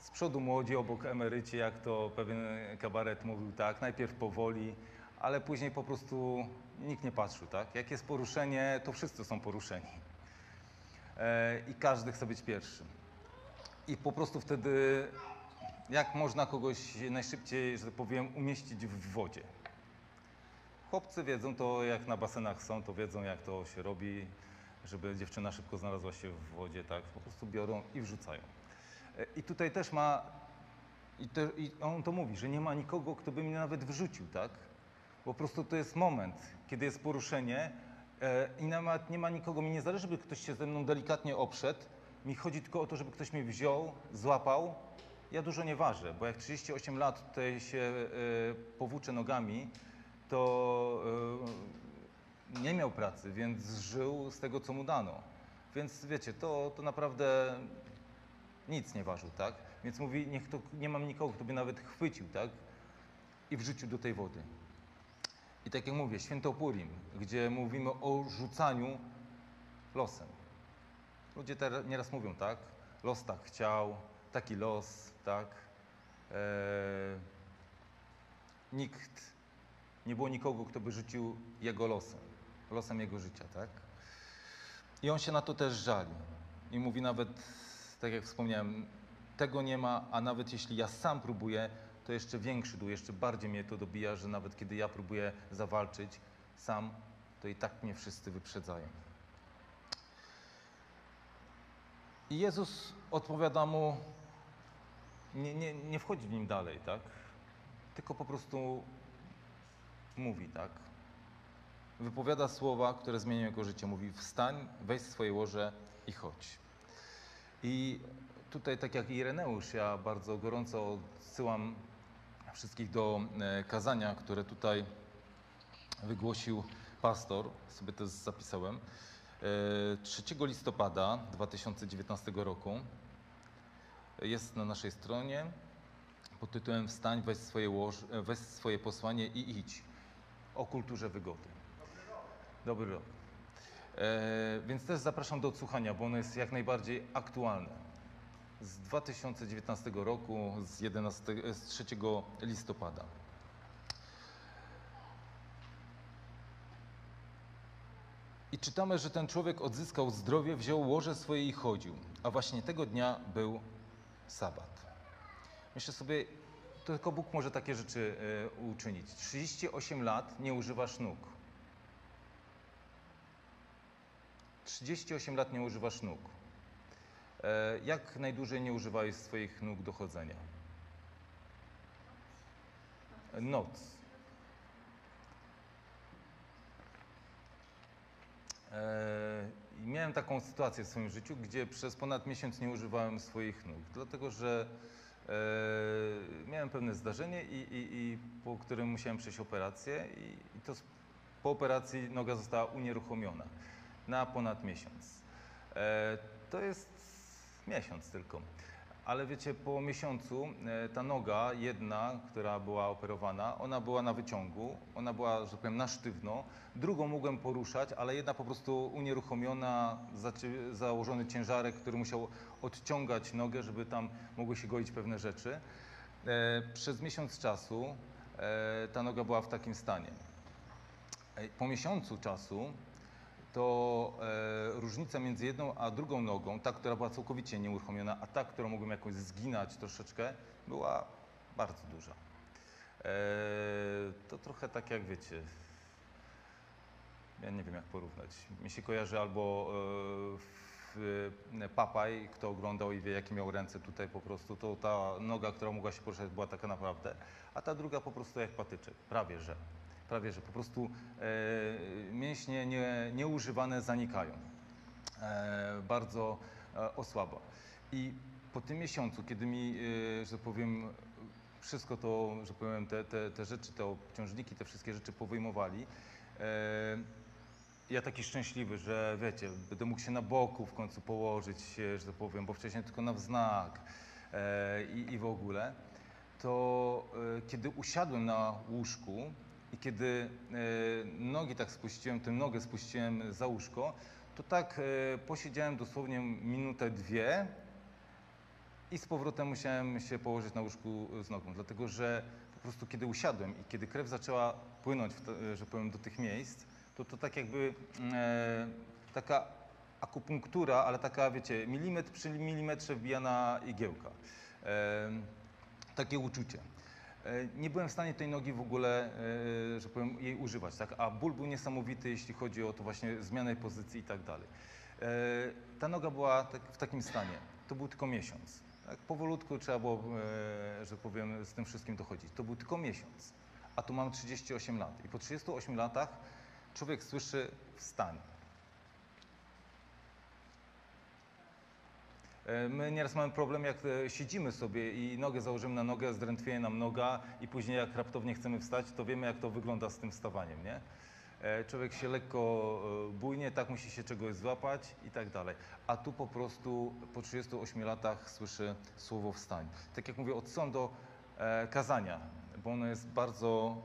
z przodu młodzi, obok emeryci, jak to pewien kabaret mówił, tak? Najpierw powoli, ale później po prostu nikt nie patrzył, tak? Jak jest poruszenie, to wszyscy są poruszeni. E, I każdy chce być pierwszym. I po prostu wtedy, jak można kogoś najszybciej, że tak powiem, umieścić w wodzie? Chłopcy wiedzą to, jak na basenach są, to wiedzą, jak to się robi, żeby dziewczyna szybko znalazła się w wodzie, tak? Po prostu biorą i wrzucają. E, I tutaj też ma, i, te, i on to mówi, że nie ma nikogo, kto by mnie nawet wrzucił, tak? Po prostu to jest moment, kiedy jest poruszenie e, i nawet nie ma nikogo, mi nie zależy, żeby ktoś się ze mną delikatnie oprzedł. Mi chodzi tylko o to, żeby ktoś mnie wziął, złapał. Ja dużo nie ważę, bo jak 38 lat tutaj się e, powłóczę nogami, to e, nie miał pracy, więc żył z tego, co mu dano. Więc wiecie, to, to naprawdę nic nie ważył, tak? Więc mówi, niech to, nie mam nikogo, kto by nawet chwycił, tak? I wrzucił do tej wody. I tak jak mówię, święto Purim, gdzie mówimy o rzucaniu losem. Ludzie teraz nieraz mówią, tak? Los tak chciał, taki los, tak? Eee, nikt, nie było nikogo, kto by rzucił jego losem, losem jego życia, tak? I on się na to też żali. I mówi nawet, tak jak wspomniałem, tego nie ma, a nawet jeśli ja sam próbuję, to jeszcze większy dół, jeszcze bardziej mnie to dobija, że nawet kiedy ja próbuję zawalczyć sam, to i tak mnie wszyscy wyprzedzają. I Jezus odpowiada mu, nie, nie, nie wchodzi w nim dalej, tak? Tylko po prostu mówi, tak? Wypowiada słowa, które zmienią jego życie. Mówi, wstań, weź swoje łoże i chodź. I tutaj, tak jak Ireneusz, ja bardzo gorąco odsyłam wszystkich do e, kazania, które tutaj wygłosił pastor, sobie to zapisałem, 3 e, listopada 2019 roku. Jest na naszej stronie pod tytułem Wstań, weź swoje, łoż, e, weź swoje posłanie i idź o kulturze wygody. Dobry rok. E, więc też zapraszam do odsłuchania, bo ono jest jak najbardziej aktualne z 2019 roku, z, 11, z 3 listopada. I czytamy, że ten człowiek odzyskał zdrowie, wziął łoże swoje i chodził, a właśnie tego dnia był sabat. Myślę sobie, To tylko Bóg może takie rzeczy e, uczynić. 38 lat nie używasz nóg. 38 lat nie używasz nóg. E, jak najdłużej nie używałeś swoich nóg do chodzenia? Noc. I miałem taką sytuację w swoim życiu, gdzie przez ponad miesiąc nie używałem swoich nóg, dlatego że e, miałem pewne zdarzenie, i, i, i po którym musiałem przejść operację i, i to po operacji noga została unieruchomiona na ponad miesiąc. E, to jest miesiąc tylko. Ale wiecie, po miesiącu e, ta noga jedna, która była operowana, ona była na wyciągu, ona była, że tak powiem, na sztywno. Drugą mogłem poruszać, ale jedna po prostu unieruchomiona, założony ciężarek, który musiał odciągać nogę, żeby tam mogły się goić pewne rzeczy. E, Przez miesiąc czasu e, ta noga była w takim stanie. Po miesiącu czasu to e, różnica między jedną a drugą nogą, ta, która była całkowicie nieuruchomiona, a ta, którą mogłem jakoś zginać troszeczkę, była bardzo duża. E, to trochę tak jak wiecie, ja nie wiem jak porównać. Mi się kojarzy albo e, e, Papaj, kto oglądał i wie jakie miał ręce tutaj po prostu, to ta noga, która mogła się poruszać była taka naprawdę, a ta druga po prostu jak patyczek, prawie że. Prawie że po prostu e, mięśnie nie, nieużywane zanikają. E, bardzo e, osłaba. I po tym miesiącu, kiedy mi, e, że powiem, wszystko to, że powiem, te, te, te rzeczy, te obciążniki, te wszystkie rzeczy powyjmowali, e, ja taki szczęśliwy, że wiecie, będę mógł się na boku w końcu położyć, e, że tak powiem, bo wcześniej tylko na wznak e, i, i w ogóle, to e, kiedy usiadłem na łóżku i kiedy e, nogi tak spuściłem, tę nogę spuściłem za łóżko, to tak e, posiedziałem dosłownie minutę, dwie i z powrotem musiałem się położyć na łóżku z nogą, dlatego że po prostu kiedy usiadłem i kiedy krew zaczęła płynąć, te, że powiem, do tych miejsc, to to tak jakby e, taka akupunktura, ale taka, wiecie, milimetr przy milimetrze wbijana igiełka. E, takie uczucie. E, Nie byłem w stanie tej nogi w ogóle, e, że powiem, jej używać, tak? a ból był niesamowity, jeśli chodzi o to właśnie zmianę pozycji i tak dalej. E, Ta noga była tak, w takim stanie. To był tylko miesiąc. Tak? Powolutku trzeba było, że powiem, z tym wszystkim dochodzić. To był tylko miesiąc, a tu mam 38 lat. I po 38 latach człowiek słyszy wstań. My nieraz mamy problem, jak e, siedzimy sobie i nogę założymy na nogę, zdrętwieje nam noga i później jak raptownie chcemy wstać, to wiemy, jak to wygląda z tym wstawaniem, nie? E, Człowiek się lekko e, bujnie, tak musi się czegoś złapać i tak dalej. A tu po prostu po 38 latach słyszy słowo wstań. Tak jak mówię, od są do e, kazania, bo ono jest bardzo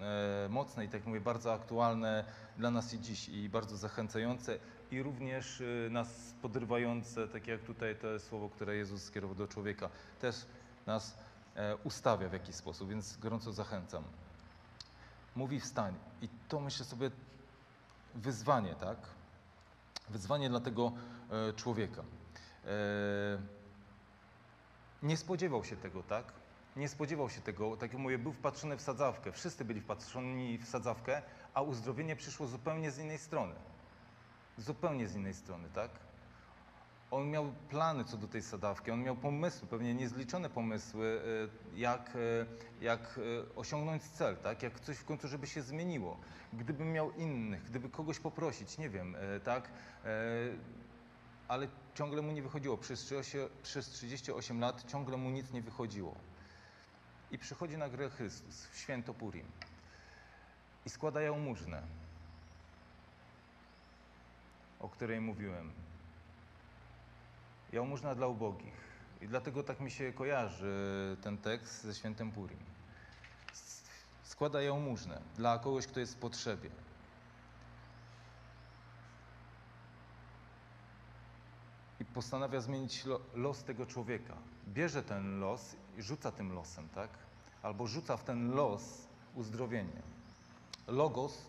e, mocne i tak jak mówię, bardzo aktualne dla nas i dziś i bardzo zachęcające i również e, nas podrywające, tak jak tutaj to słowo, które Jezus skierował do człowieka, też nas e, ustawia w jakiś sposób, więc gorąco zachęcam. Mówi wstań i to myślę sobie wyzwanie, tak? Wyzwanie dla tego e, człowieka. E, nie spodziewał się tego, tak? Nie spodziewał się tego. Tak jak mówię, był wpatrzony w sadzawkę. Wszyscy byli wpatrzeni w sadzawkę, a uzdrowienie przyszło zupełnie z innej strony. Zupełnie z innej strony, tak? On miał plany co do tej sadawki, on miał pomysły, pewnie niezliczone pomysły, e, jak, e, jak e, osiągnąć cel, tak? Jak coś w końcu, żeby się zmieniło. Gdyby miał innych, gdyby kogoś poprosić, nie wiem, tak? Ale ciągle mu nie wychodziło. Przez 38, przez 38 lat ciągle mu nic nie wychodziło. I przychodzi na grę Chrystus w święto Purim i składa jałmużnę, o której mówiłem. Jałmużna dla ubogich. I dlatego tak mi się kojarzy ten tekst ze świętem Purim. Składa jałmużnę dla kogoś, kto jest w potrzebie. i postanawia zmienić lo, los tego człowieka. Bierze ten los i rzuca tym losem, tak? Albo rzuca w ten los uzdrowienie. Logos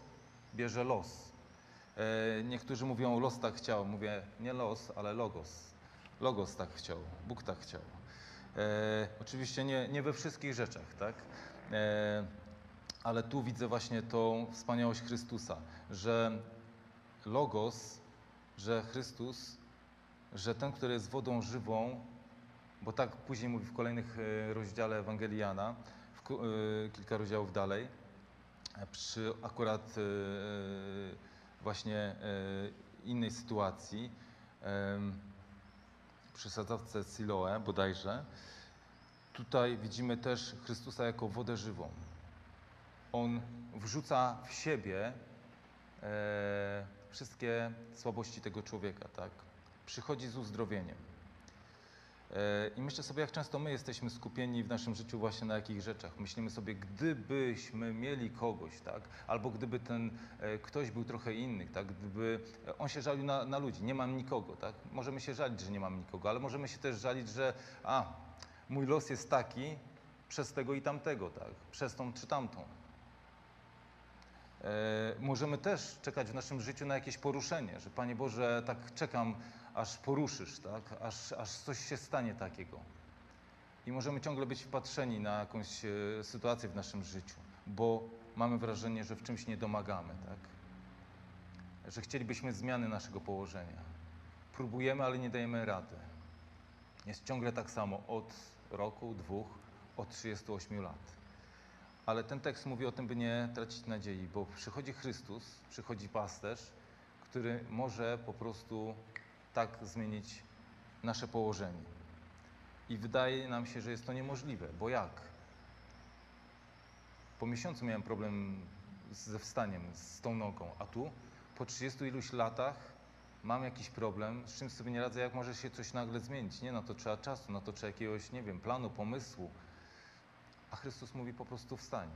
bierze los. E, niektórzy mówią, los tak chciał. Mówię, nie los, ale logos. Logos tak chciał, Bóg tak chciał. E, oczywiście nie, nie we wszystkich rzeczach, tak? E, ale tu widzę właśnie tą wspaniałość Chrystusa, że Logos, że Chrystus, że ten, który jest wodą żywą, bo tak później mówi w kolejnych e, rozdziale Ewangelii Jana, w, e, kilka rozdziałów dalej, przy akurat właśnie e, innej sytuacji, przy sadzawce Siloe bodajże, tutaj widzimy też Chrystusa jako wodę żywą. On wrzuca w siebie e, wszystkie słabości tego człowieka, tak? Przychodzi z uzdrowieniem. E, I myślę sobie, jak często my jesteśmy skupieni w naszym życiu właśnie na jakich rzeczach. Myślimy sobie, gdybyśmy mieli kogoś, tak? Albo gdyby ten e, ktoś był trochę inny, tak? Gdyby e, on się żalił na, na ludzi, nie mam nikogo, tak? Możemy się żalić, że nie mam nikogo, ale możemy się też żalić, że a, mój los jest taki przez tego i tamtego, tak? Przez tą czy tamtą. E, możemy też czekać w naszym życiu na jakieś poruszenie, że Panie Boże, tak czekam, aż poruszysz, tak? aż, aż coś się stanie takiego. I możemy ciągle być wpatrzeni na jakąś e, sytuację w naszym życiu, bo mamy wrażenie, że w czymś nie domagamy, tak? że chcielibyśmy zmiany naszego położenia. Próbujemy, ale nie dajemy rady. Jest ciągle tak samo od roku, dwóch, od 38 lat. Ale ten tekst mówi o tym, by nie tracić nadziei, bo przychodzi Chrystus, przychodzi pasterz, który może po prostu tak zmienić nasze położenie. I wydaje nam się, że jest to niemożliwe, bo jak? Po miesiącu miałem problem ze wstaniem, z tą nogą, a tu po 30 iluś latach mam jakiś problem, z czym sobie nie radzę, jak może się coś nagle zmienić. Nie, na to trzeba czasu, na to trzeba jakiegoś, nie wiem, planu, pomysłu. A Chrystus mówi po prostu wstań.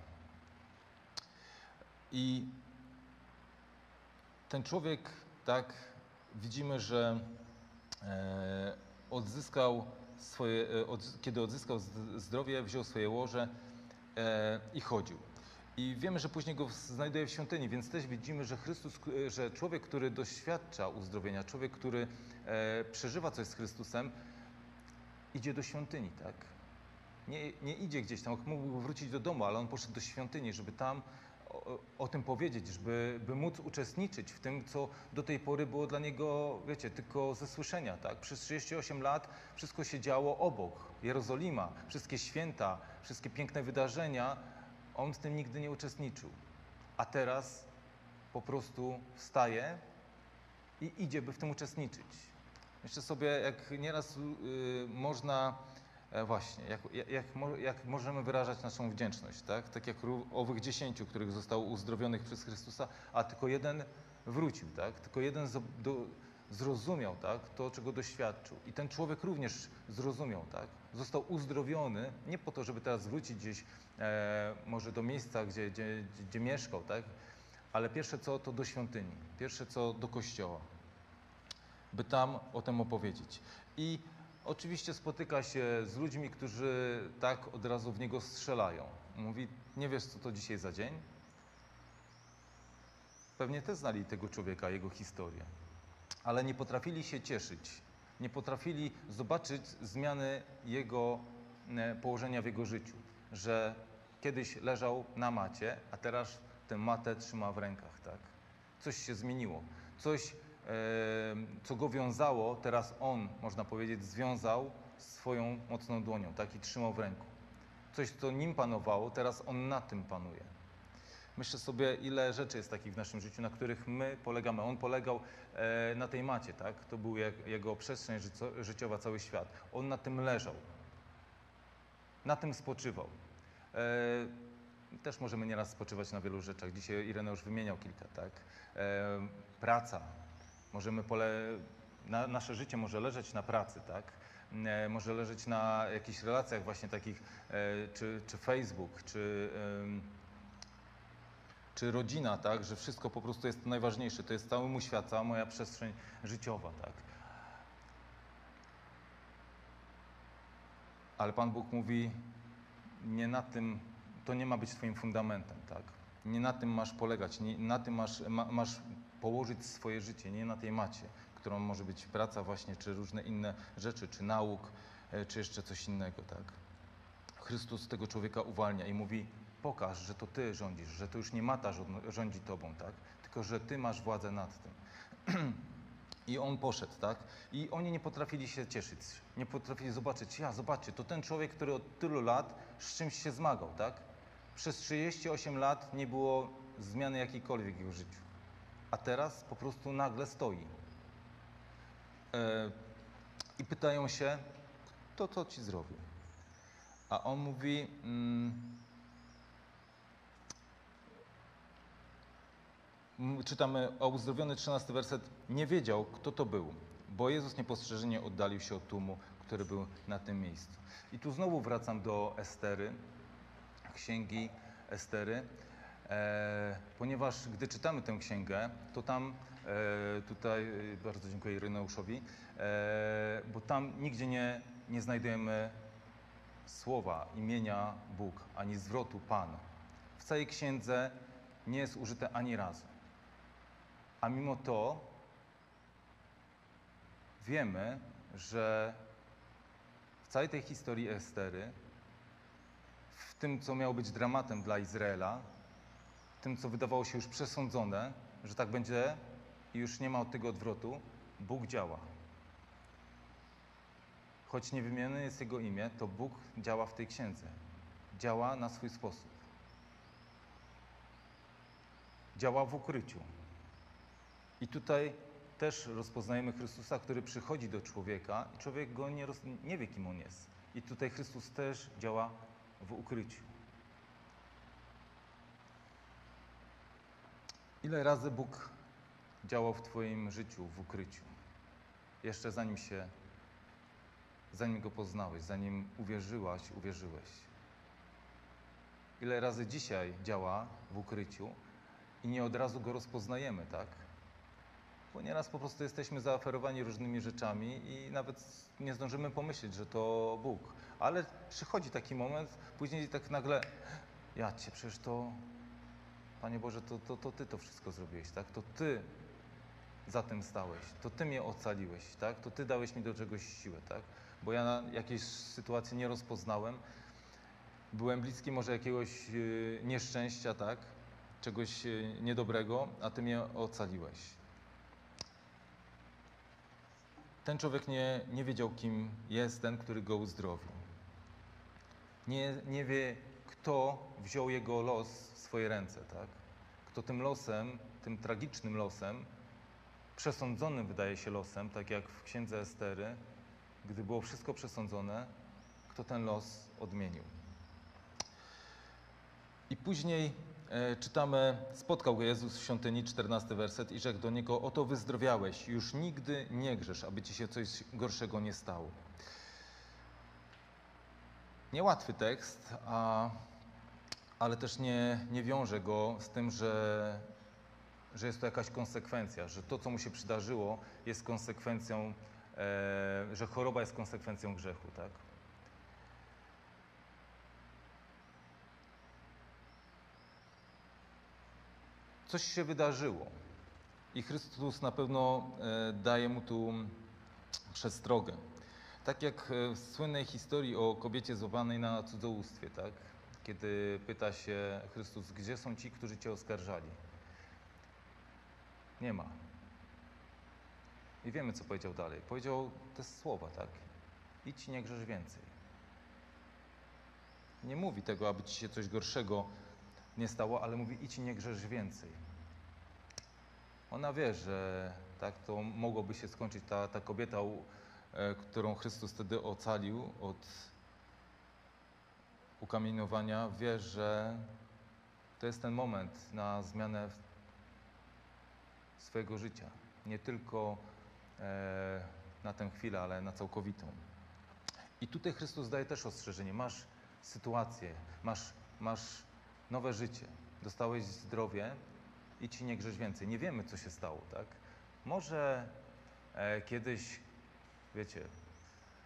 I ten człowiek, tak, widzimy, że e, odzyskał swoje, e, kiedy odzyskał zdrowie, wziął swoje łoże e, i chodził. I wiemy, że później go znajduje w świątyni, więc też widzimy, że Chrystus, że człowiek, który doświadcza uzdrowienia, człowiek, który przeżywa coś z Chrystusem, idzie do świątyni, tak? Nie, nie idzie gdzieś tam, mógł wrócić do domu, ale on poszedł do świątyni, żeby tam o, tym powiedzieć, żeby by móc uczestniczyć w tym, co do tej pory było dla niego, wiecie, tylko ze słyszenia, tak? Przez 38 lat wszystko się działo obok. Jerozolima, wszystkie święta, wszystkie piękne wydarzenia, on w tym nigdy nie uczestniczył. A teraz po prostu wstaje i idzie, by w tym uczestniczyć. Myślę sobie, jak nieraz y, można, właśnie, jak, jak, jak, mo- jak możemy wyrażać naszą wdzięczność, tak? Tak jak owych dziesięciu, których zostało uzdrowionych przez Chrystusa, a tylko jeden wrócił, tak? Tylko jeden zo- do, zrozumiał, tak? To, czego doświadczył. I ten człowiek również zrozumiał, tak? Został uzdrowiony, nie po to, żeby teraz wrócić gdzieś e, może do miejsca, gdzie, gdzie, gdzie mieszkał, tak? Ale pierwsze co, to do świątyni. Pierwsze co, do kościoła by tam o tym opowiedzieć. I oczywiście spotyka się z ludźmi, którzy tak od razu w niego strzelają. Mówi, nie wiesz, co to dzisiaj za dzień? Pewnie też znali tego człowieka, jego historię, ale nie potrafili się cieszyć, nie potrafili zobaczyć zmiany jego e, położenia w jego życiu, że kiedyś leżał na macie, a teraz tę matę trzyma w rękach, tak? Coś się zmieniło, coś, co go wiązało, teraz on, można powiedzieć, związał swoją mocną dłonią, tak? I trzymał w ręku. Coś, co nim panowało, teraz on na tym panuje. Myślę sobie, ile rzeczy jest takich w naszym życiu, na których my polegamy. On polegał e, na tej macie, tak? To był jego przestrzeń życiowa, cały świat. On na tym leżał. Na tym spoczywał. E, też możemy nieraz spoczywać na wielu rzeczach. Dzisiaj Ireneusz wymieniał kilka, tak? E, praca. Możemy pole... Na, nasze życie może leżeć na pracy, tak? E, może leżeć na jakichś relacjach właśnie takich, e, czy, czy Facebook, czy... czy rodzina, tak, że wszystko po prostu jest najważniejsze. To jest cały mój świat, cała moja przestrzeń życiowa, tak. Ale Pan Bóg mówi, nie na tym, to nie ma być Twoim fundamentem, tak. Nie na tym masz polegać, nie, na tym masz, ma, masz położyć swoje życie, nie na tej macie, którą może być praca właśnie, czy różne inne rzeczy, czy nauk. e, czy jeszcze coś innego, tak? Chrystus tego człowieka uwalnia i mówi: Pokaż, że to ty rządzisz, że to już nie Mata rząd- rządzi tobą, tak? Tylko, że ty masz władzę nad tym. I on poszedł, tak? I oni nie potrafili się cieszyć, nie potrafili zobaczyć, ja, zobaczcie, to ten człowiek, który od tylu lat z czymś się zmagał, tak? Przez 38 lat nie było zmiany jakiejkolwiek w jego życiu. A teraz po prostu nagle stoi. E, I pytają się, kto to ci zrobił? A on mówi, mm, Czytamy o uzdrowiony 13 werset. Nie wiedział, kto to był, bo Jezus niepostrzeżenie oddalił się od tłumu, który był na tym miejscu. I tu znowu wracam do Estery, księgi Estery, ponieważ gdy czytamy tę księgę, to tam, e, tutaj e, bardzo dziękuję Ireneuszowi, e, bo tam nigdzie nie, nie znajdujemy słowa, imienia Bóg, ani zwrotu Pan. W całej księdze nie jest użyte ani razu. A mimo to wiemy, że w całej tej historii Estery, w tym, co miało być dramatem dla Izraela, tym, co wydawało się już przesądzone, że tak będzie i już nie ma od tego odwrotu, Bóg działa. Choć niewymienione jest Jego imię, to Bóg działa w tej księdze. Działa na swój sposób. Działa w ukryciu. I tutaj też rozpoznajemy Chrystusa, który przychodzi do człowieka i człowiek go nie, roz, nie wie, kim on jest. I tutaj Chrystus też działa w ukryciu. Ile razy Bóg działał w Twoim życiu w ukryciu? Jeszcze zanim się, zanim Go poznałeś, zanim uwierzyłaś, uwierzyłeś. Ile razy dzisiaj działa w ukryciu i nie od razu Go rozpoznajemy, tak? Bo nieraz po prostu jesteśmy zaoferowani różnymi rzeczami i nawet nie zdążymy pomyśleć, że to Bóg. Ale przychodzi taki moment, później tak nagle, ja Cię, przecież to, Panie Boże, to, to, to Ty to wszystko zrobiłeś, tak? To Ty za tym stałeś, to Ty mnie ocaliłeś, tak? To Ty dałeś mi do czegoś siłę, tak? Bo ja na jakiejś sytuacji nie rozpoznałem, byłem bliski może jakiegoś yy, nieszczęścia, tak? Czegoś yy, niedobrego, a Ty mnie ocaliłeś. Ten człowiek nie, nie wiedział, kim jest ten, który go uzdrowił. Nie, nie wie, kto wziął jego los w swoje ręce, tak? Kto tym losem, tym tragicznym losem, przesądzonym wydaje się losem, tak jak w księdze Estery, gdy było wszystko przesądzone, kto ten los odmienił. I później e, czytamy, spotkał go Jezus w świątyni, 14 werset, i rzekł do niego, oto wyzdrowiałeś, już nigdy nie grzesz, aby ci się coś gorszego nie stało. Niełatwy tekst, a, ale też nie, nie wiąże go z tym, że, że jest to jakaś konsekwencja, że to, co mu się przydarzyło, jest konsekwencją, e, że choroba jest konsekwencją grzechu, tak? Coś się wydarzyło i Chrystus na pewno e, daje mu tu przestrogę. Tak jak e, w słynnej historii o kobiecie złapanej na cudzołóstwie, tak? Kiedy pyta się Chrystus, gdzie są ci, którzy cię oskarżali? Nie ma. I wiemy, co powiedział dalej. Powiedział te słowa, tak? Idź i nie grzesz więcej. Nie mówi tego, aby ci się coś gorszego nie stało, ale mówi idź i nie grzesz więcej. Ona wie, że tak to mogłoby się skończyć. Ta, ta kobieta, którą Chrystus wtedy ocalił od ukamienowania, wie, że to jest ten moment na zmianę swojego życia. Nie tylko e, na tę chwilę, ale na całkowitą. I tutaj Chrystus daje też ostrzeżenie. Masz sytuację, masz, masz nowe życie, dostałeś zdrowie i ci nie grzesz więcej. Nie wiemy, co się stało, tak? Może e, kiedyś, wiecie,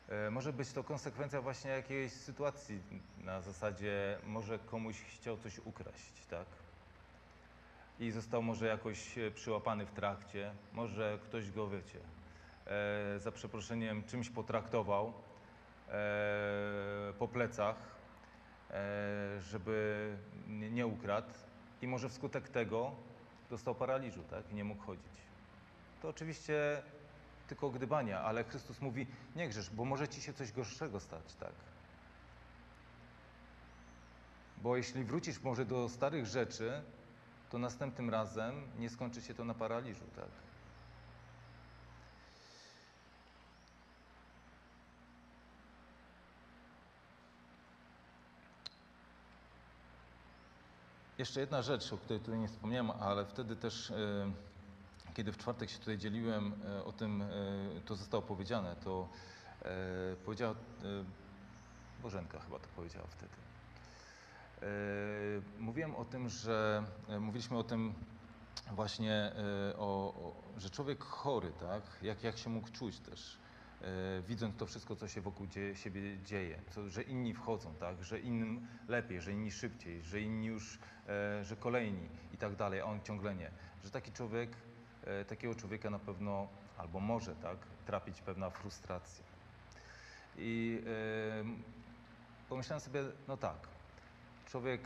e, może być to konsekwencja właśnie jakiejś sytuacji na zasadzie, może komuś chciał coś ukraść, tak? I został może jakoś e, przyłapany w trakcie, może ktoś go, wiecie, e, za przeproszeniem czymś potraktował, po plecach, żeby nie, nie ukradł i może wskutek tego dostał paraliżu, tak? I nie mógł chodzić. To oczywiście tylko gdybania, ale Chrystus mówi, nie grzesz, bo może ci się coś gorszego stać, tak? Bo jeśli wrócisz może do starych rzeczy, to następnym razem nie skończy się to na paraliżu, tak? Jeszcze jedna rzecz, o której tutaj nie wspomniałem, ale wtedy też, e, kiedy w czwartek się tutaj dzieliłem e, o tym, e, to zostało powiedziane, to e, powiedziała, Bożenka chyba to powiedziała wtedy. Mówiłem o tym, że mówiliśmy o tym właśnie, o, o, że człowiek chory, tak, jak, jak się mógł czuć też, widząc to wszystko, co się wokół siebie dzieje, co, że inni wchodzą, tak, że innym lepiej, że inni szybciej, że inni już, że kolejni i tak dalej, a on ciągle nie. Że taki człowiek, takiego człowieka na pewno, albo może, tak, trapić pewna frustracja. I e, pomyślałem sobie, no tak, człowiek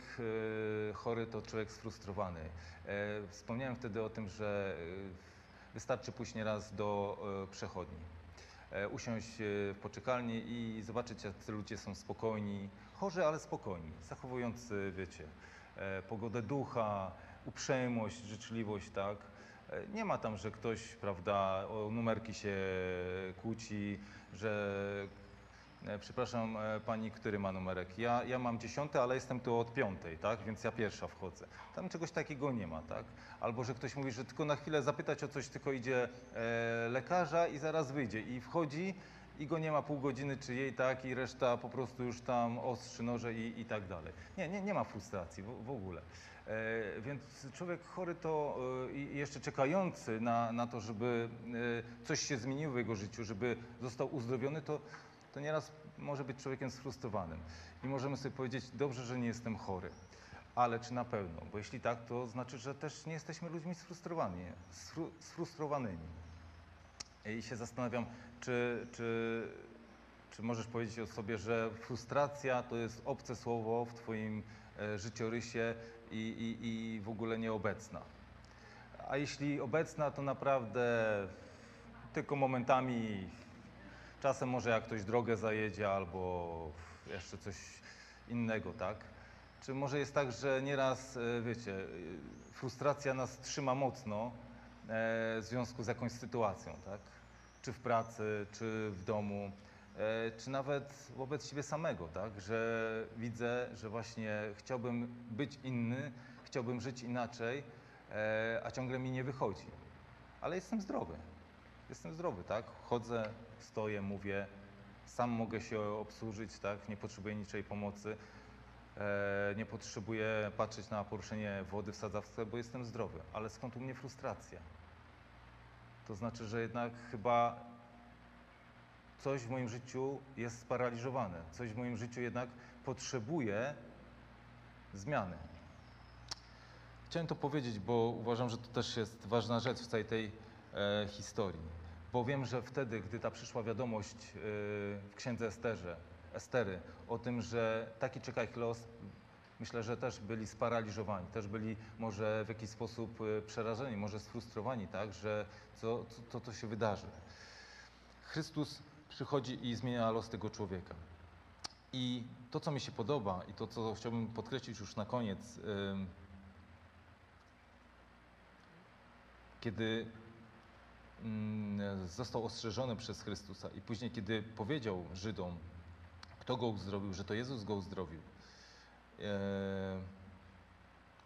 e, chory to człowiek sfrustrowany. E, Wspomniałem wtedy o tym, że e, wystarczy pójść nieraz do e, przechodni, e, usiąść e, w poczekalni i zobaczyć, jak ci ludzie są spokojni, chorzy, ale spokojni, zachowujący, wiecie, e, pogodę ducha, uprzejmość, życzliwość, tak. E, Nie ma tam, że ktoś, prawda, o numerki się kłóci, że E, Przepraszam e, pani, który ma numerek? Ja, ja mam dziesiąty, ale jestem tu od piątej, tak? Więc ja pierwsza wchodzę. Tam czegoś takiego nie ma, tak? Albo że ktoś mówi, że tylko na chwilę zapytać o coś, tylko idzie e, lekarza i zaraz wyjdzie. I wchodzi i go nie ma pół godziny czy jej, tak? I reszta po prostu już tam ostrzy noże i, i tak dalej. Nie, nie, nie ma frustracji w, w ogóle. E, więc człowiek chory to e, i jeszcze czekający na, na to, żeby e, coś się zmieniło w jego życiu, żeby został uzdrowiony, to, to nieraz może być człowiekiem sfrustrowanym. I możemy sobie powiedzieć, dobrze, że nie jestem chory. Ale czy na pewno? Bo jeśli tak, to znaczy, że też nie jesteśmy ludźmi sfrustrowani, sfru, sfrustrowanymi. I się zastanawiam, czy, czy, czy możesz powiedzieć o sobie, że frustracja to jest obce słowo w Twoim e, życiorysie i, i, i w ogóle nieobecna. A jeśli obecna, to naprawdę tylko momentami, czasem może jak ktoś drogę zajedzie albo jeszcze coś innego, tak? Czy może jest tak, że nieraz, e, wiecie, frustracja nas trzyma mocno e, w związku z jakąś sytuacją, tak? Czy w pracy, czy w domu, e, czy nawet wobec siebie samego, tak? Że widzę, że właśnie chciałbym być inny, chciałbym żyć inaczej, e, a ciągle mi nie wychodzi. Ale jestem zdrowy. Jestem zdrowy, tak? Chodzę, stoję, mówię, sam mogę się obsłużyć, tak? Nie potrzebuję niczej pomocy. E, nie potrzebuję patrzeć na poruszenie wody w sadzawce, bo jestem zdrowy. Ale skąd u mnie frustracja? To znaczy, że jednak chyba coś w moim życiu jest sparaliżowane. Coś w moim życiu jednak potrzebuje zmiany. Chciałem to powiedzieć, bo uważam, że to też jest ważna rzecz w całej tej e, historii. Bo wiem, że wtedy, gdy ta przyszła wiadomość e, w księdze Esterze, Estery o tym, że taki czeka ich los, myślę, że też byli sparaliżowani, też byli może w jakiś sposób e, przerażeni, może sfrustrowani, tak, że co, co, co to się wydarzy. Chrystus przychodzi i zmienia los tego człowieka. I to, co mi się podoba i to, co chciałbym podkreślić już na koniec, kiedy mm, został ostrzeżony przez Chrystusa i później, kiedy powiedział Żydom, kto go uzdrowił, że to Jezus go uzdrowił. E,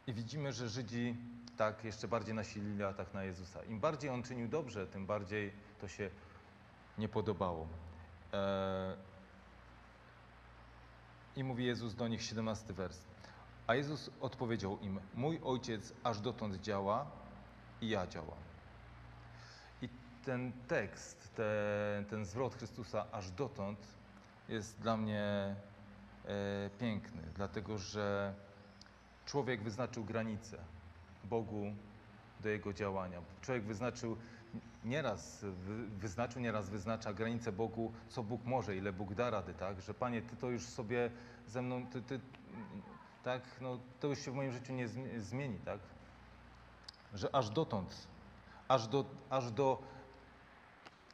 I widzimy, że Żydzi tak jeszcze bardziej nasilili atak na Jezusa. Im bardziej on czynił dobrze, tym bardziej to się nie podobało. E, I mówi Jezus do nich, 17 wers. A Jezus odpowiedział im: Mój ojciec aż dotąd działa i ja działam. I ten tekst, te, ten zwrot Chrystusa aż dotąd jest dla mnie piękny, dlatego że człowiek wyznaczył granice Bogu do jego działania. Człowiek wyznaczył nieraz wy- wyznaczył, nieraz wyznacza granice Bogu, co Bóg może, ile Bóg da rady, tak? Że Panie, Ty to już sobie ze mną, Ty, ty tak, no to już się w moim życiu nie zmi- zmieni, tak? Że aż dotąd, aż do, aż do,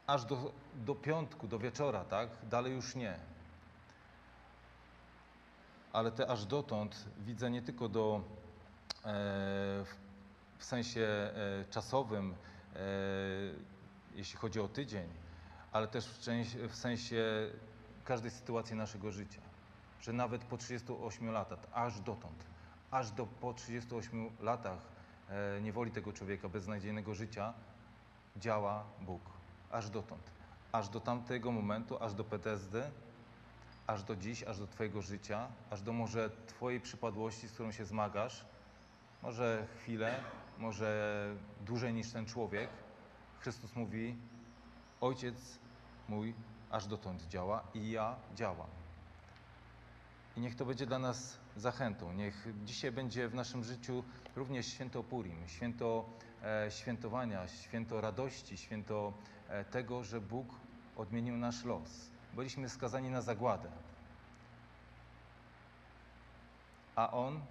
aż do, do piątku, do wieczora, tak? Dalej już nie. Ale te aż dotąd widzę nie tylko do, e, w, sensie e, czasowym, e, jeśli chodzi o tydzień, ale też w, sensie każdej sytuacji naszego życia. Że nawet po 38 latach, aż dotąd, aż do po 38 latach niewoli tego człowieka, beznadziejnego życia, działa Bóg. Aż dotąd. Aż do tamtego momentu, aż do PTSD, aż do dziś, aż do Twojego życia, aż do może Twojej przypadłości, z którą się zmagasz, może chwilę, może dłużej niż ten człowiek. Chrystus mówi: Ojciec mój aż dotąd działa i ja działam. I niech to będzie dla nas zachętą. Niech dzisiaj będzie w naszym życiu również święto Purim, święto e, świętowania, święto radości, święto e, tego, że Bóg odmienił nasz los. Byliśmy skazani na zagładę. A On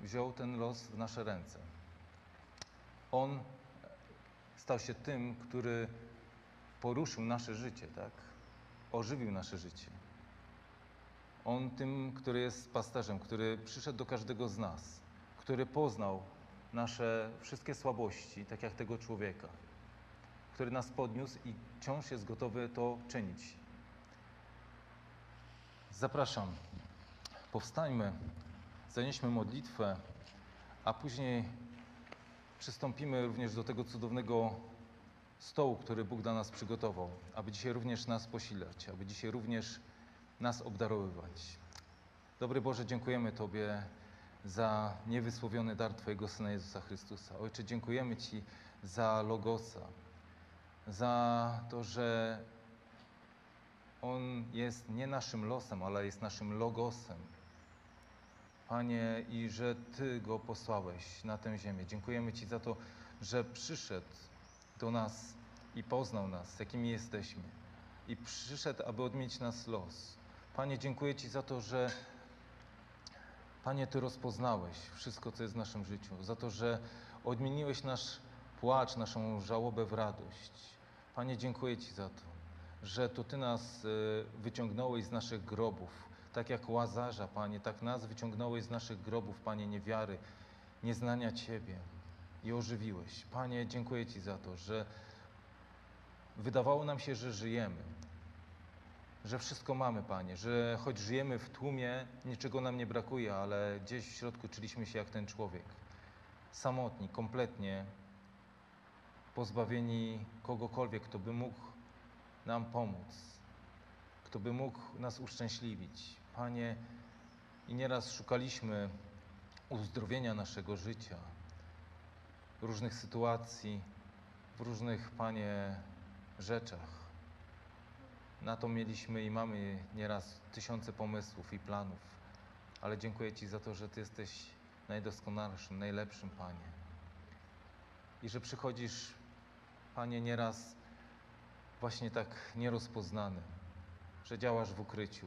wziął ten los w nasze ręce. On stał się tym, który poruszył nasze życie, tak? Ożywił nasze życie. On tym, który jest pasterzem, który przyszedł do każdego z nas, który poznał nasze wszystkie słabości, tak jak tego człowieka, który nas podniósł i wciąż jest gotowy to czynić. Zapraszam, powstańmy, zanieśmy modlitwę, a później przystąpimy również do tego cudownego stołu, który Bóg dla nas przygotował, aby dzisiaj również nas posilać, aby dzisiaj również nas obdarowywać. Dobry Boże, dziękujemy Tobie za niewysłowiony dar Twojego Syna Jezusa Chrystusa. Ojcze, dziękujemy Ci za Logosa, za to, że On jest nie naszym losem, ale jest naszym Logosem. Panie, i że Ty Go posłałeś na tę ziemię. Dziękujemy Ci za to, że przyszedł do nas i poznał nas, jakimi jesteśmy. I przyszedł, aby odmienić nas los. Panie, dziękuję Ci za to, że Panie, Ty rozpoznałeś wszystko, co jest w naszym życiu, za to, że odmieniłeś nasz płacz, naszą żałobę w radość. Panie, dziękuję Ci za to, że to Ty nas y, wyciągnąłeś z naszych grobów, tak jak Łazarza, Panie, tak nas wyciągnąłeś z naszych grobów, Panie, niewiary, nieznania Ciebie i ożywiłeś. Panie, dziękuję Ci za to, że wydawało nam się, że żyjemy, że wszystko mamy, Panie, że choć żyjemy w tłumie, niczego nam nie brakuje, ale gdzieś w środku czuliśmy się jak ten człowiek. Samotni, kompletnie pozbawieni kogokolwiek, kto by mógł nam pomóc, kto by mógł nas uszczęśliwić. Panie, i nieraz szukaliśmy uzdrowienia naszego życia, różnych sytuacji, w różnych, Panie, rzeczach. Na to mieliśmy i mamy nieraz tysiące pomysłów i planów, ale dziękuję Ci za to, że Ty jesteś najdoskonalszym, najlepszym, Panie. I że przychodzisz, Panie, nieraz właśnie tak nierozpoznany, że działasz w ukryciu.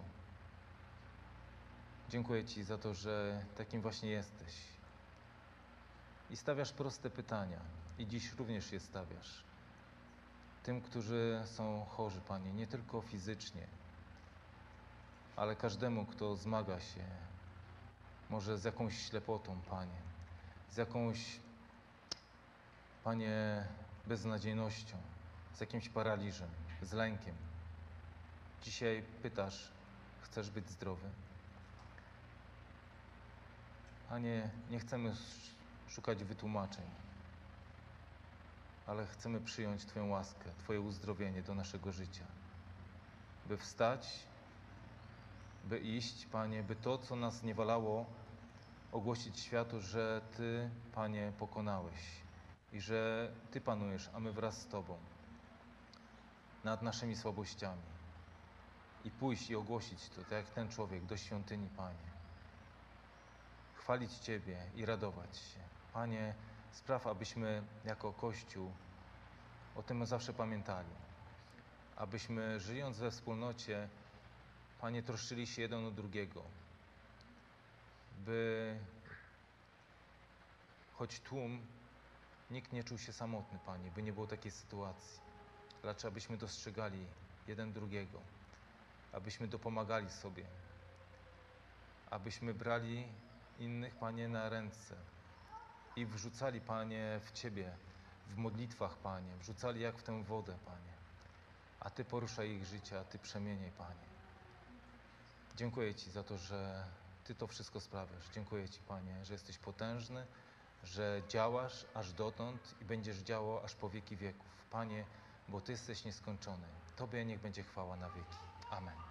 Dziękuję Ci za to, że takim właśnie jesteś. I stawiasz proste pytania, i dziś również je stawiasz tym, którzy są chorzy, Panie, nie tylko fizycznie, ale każdemu, kto zmaga się może z jakąś ślepotą, Panie, z jakąś, Panie, beznadziejnością, z jakimś paraliżem, z lękiem. Dzisiaj pytasz, chcesz być zdrowy? Panie, nie chcemy sz- szukać wytłumaczeń ale chcemy przyjąć Twoją łaskę, Twoje uzdrowienie do naszego życia. By wstać, by iść, Panie, by to, co nas nie walało, ogłosić światu, że Ty, Panie, pokonałeś i że Ty panujesz, a my wraz z Tobą nad naszymi słabościami. I pójść i ogłosić to, tak jak ten człowiek, do świątyni, Panie. Chwalić Ciebie i radować się. Panie, spraw, abyśmy jako Kościół o tym zawsze pamiętali. Abyśmy żyjąc we wspólnocie, Panie, troszczyli się jeden o drugiego. By choć tłum, nikt nie czuł się samotny, Panie, by nie było takiej sytuacji. Raczej abyśmy dostrzegali jeden drugiego, abyśmy dopomagali sobie, abyśmy brali innych, Panie, na ręce i wrzucali, Panie, w Ciebie, w modlitwach, Panie, wrzucali jak w tę wodę, Panie. A Ty poruszaj ich życie, a Ty przemieniaj, Panie. Dziękuję Ci za to, że Ty to wszystko sprawiasz. Dziękuję Ci, Panie, że jesteś potężny, że działasz aż dotąd i będziesz działał aż po wieki wieków. Panie, bo Ty jesteś nieskończony. Tobie niech będzie chwała na wieki. Amen.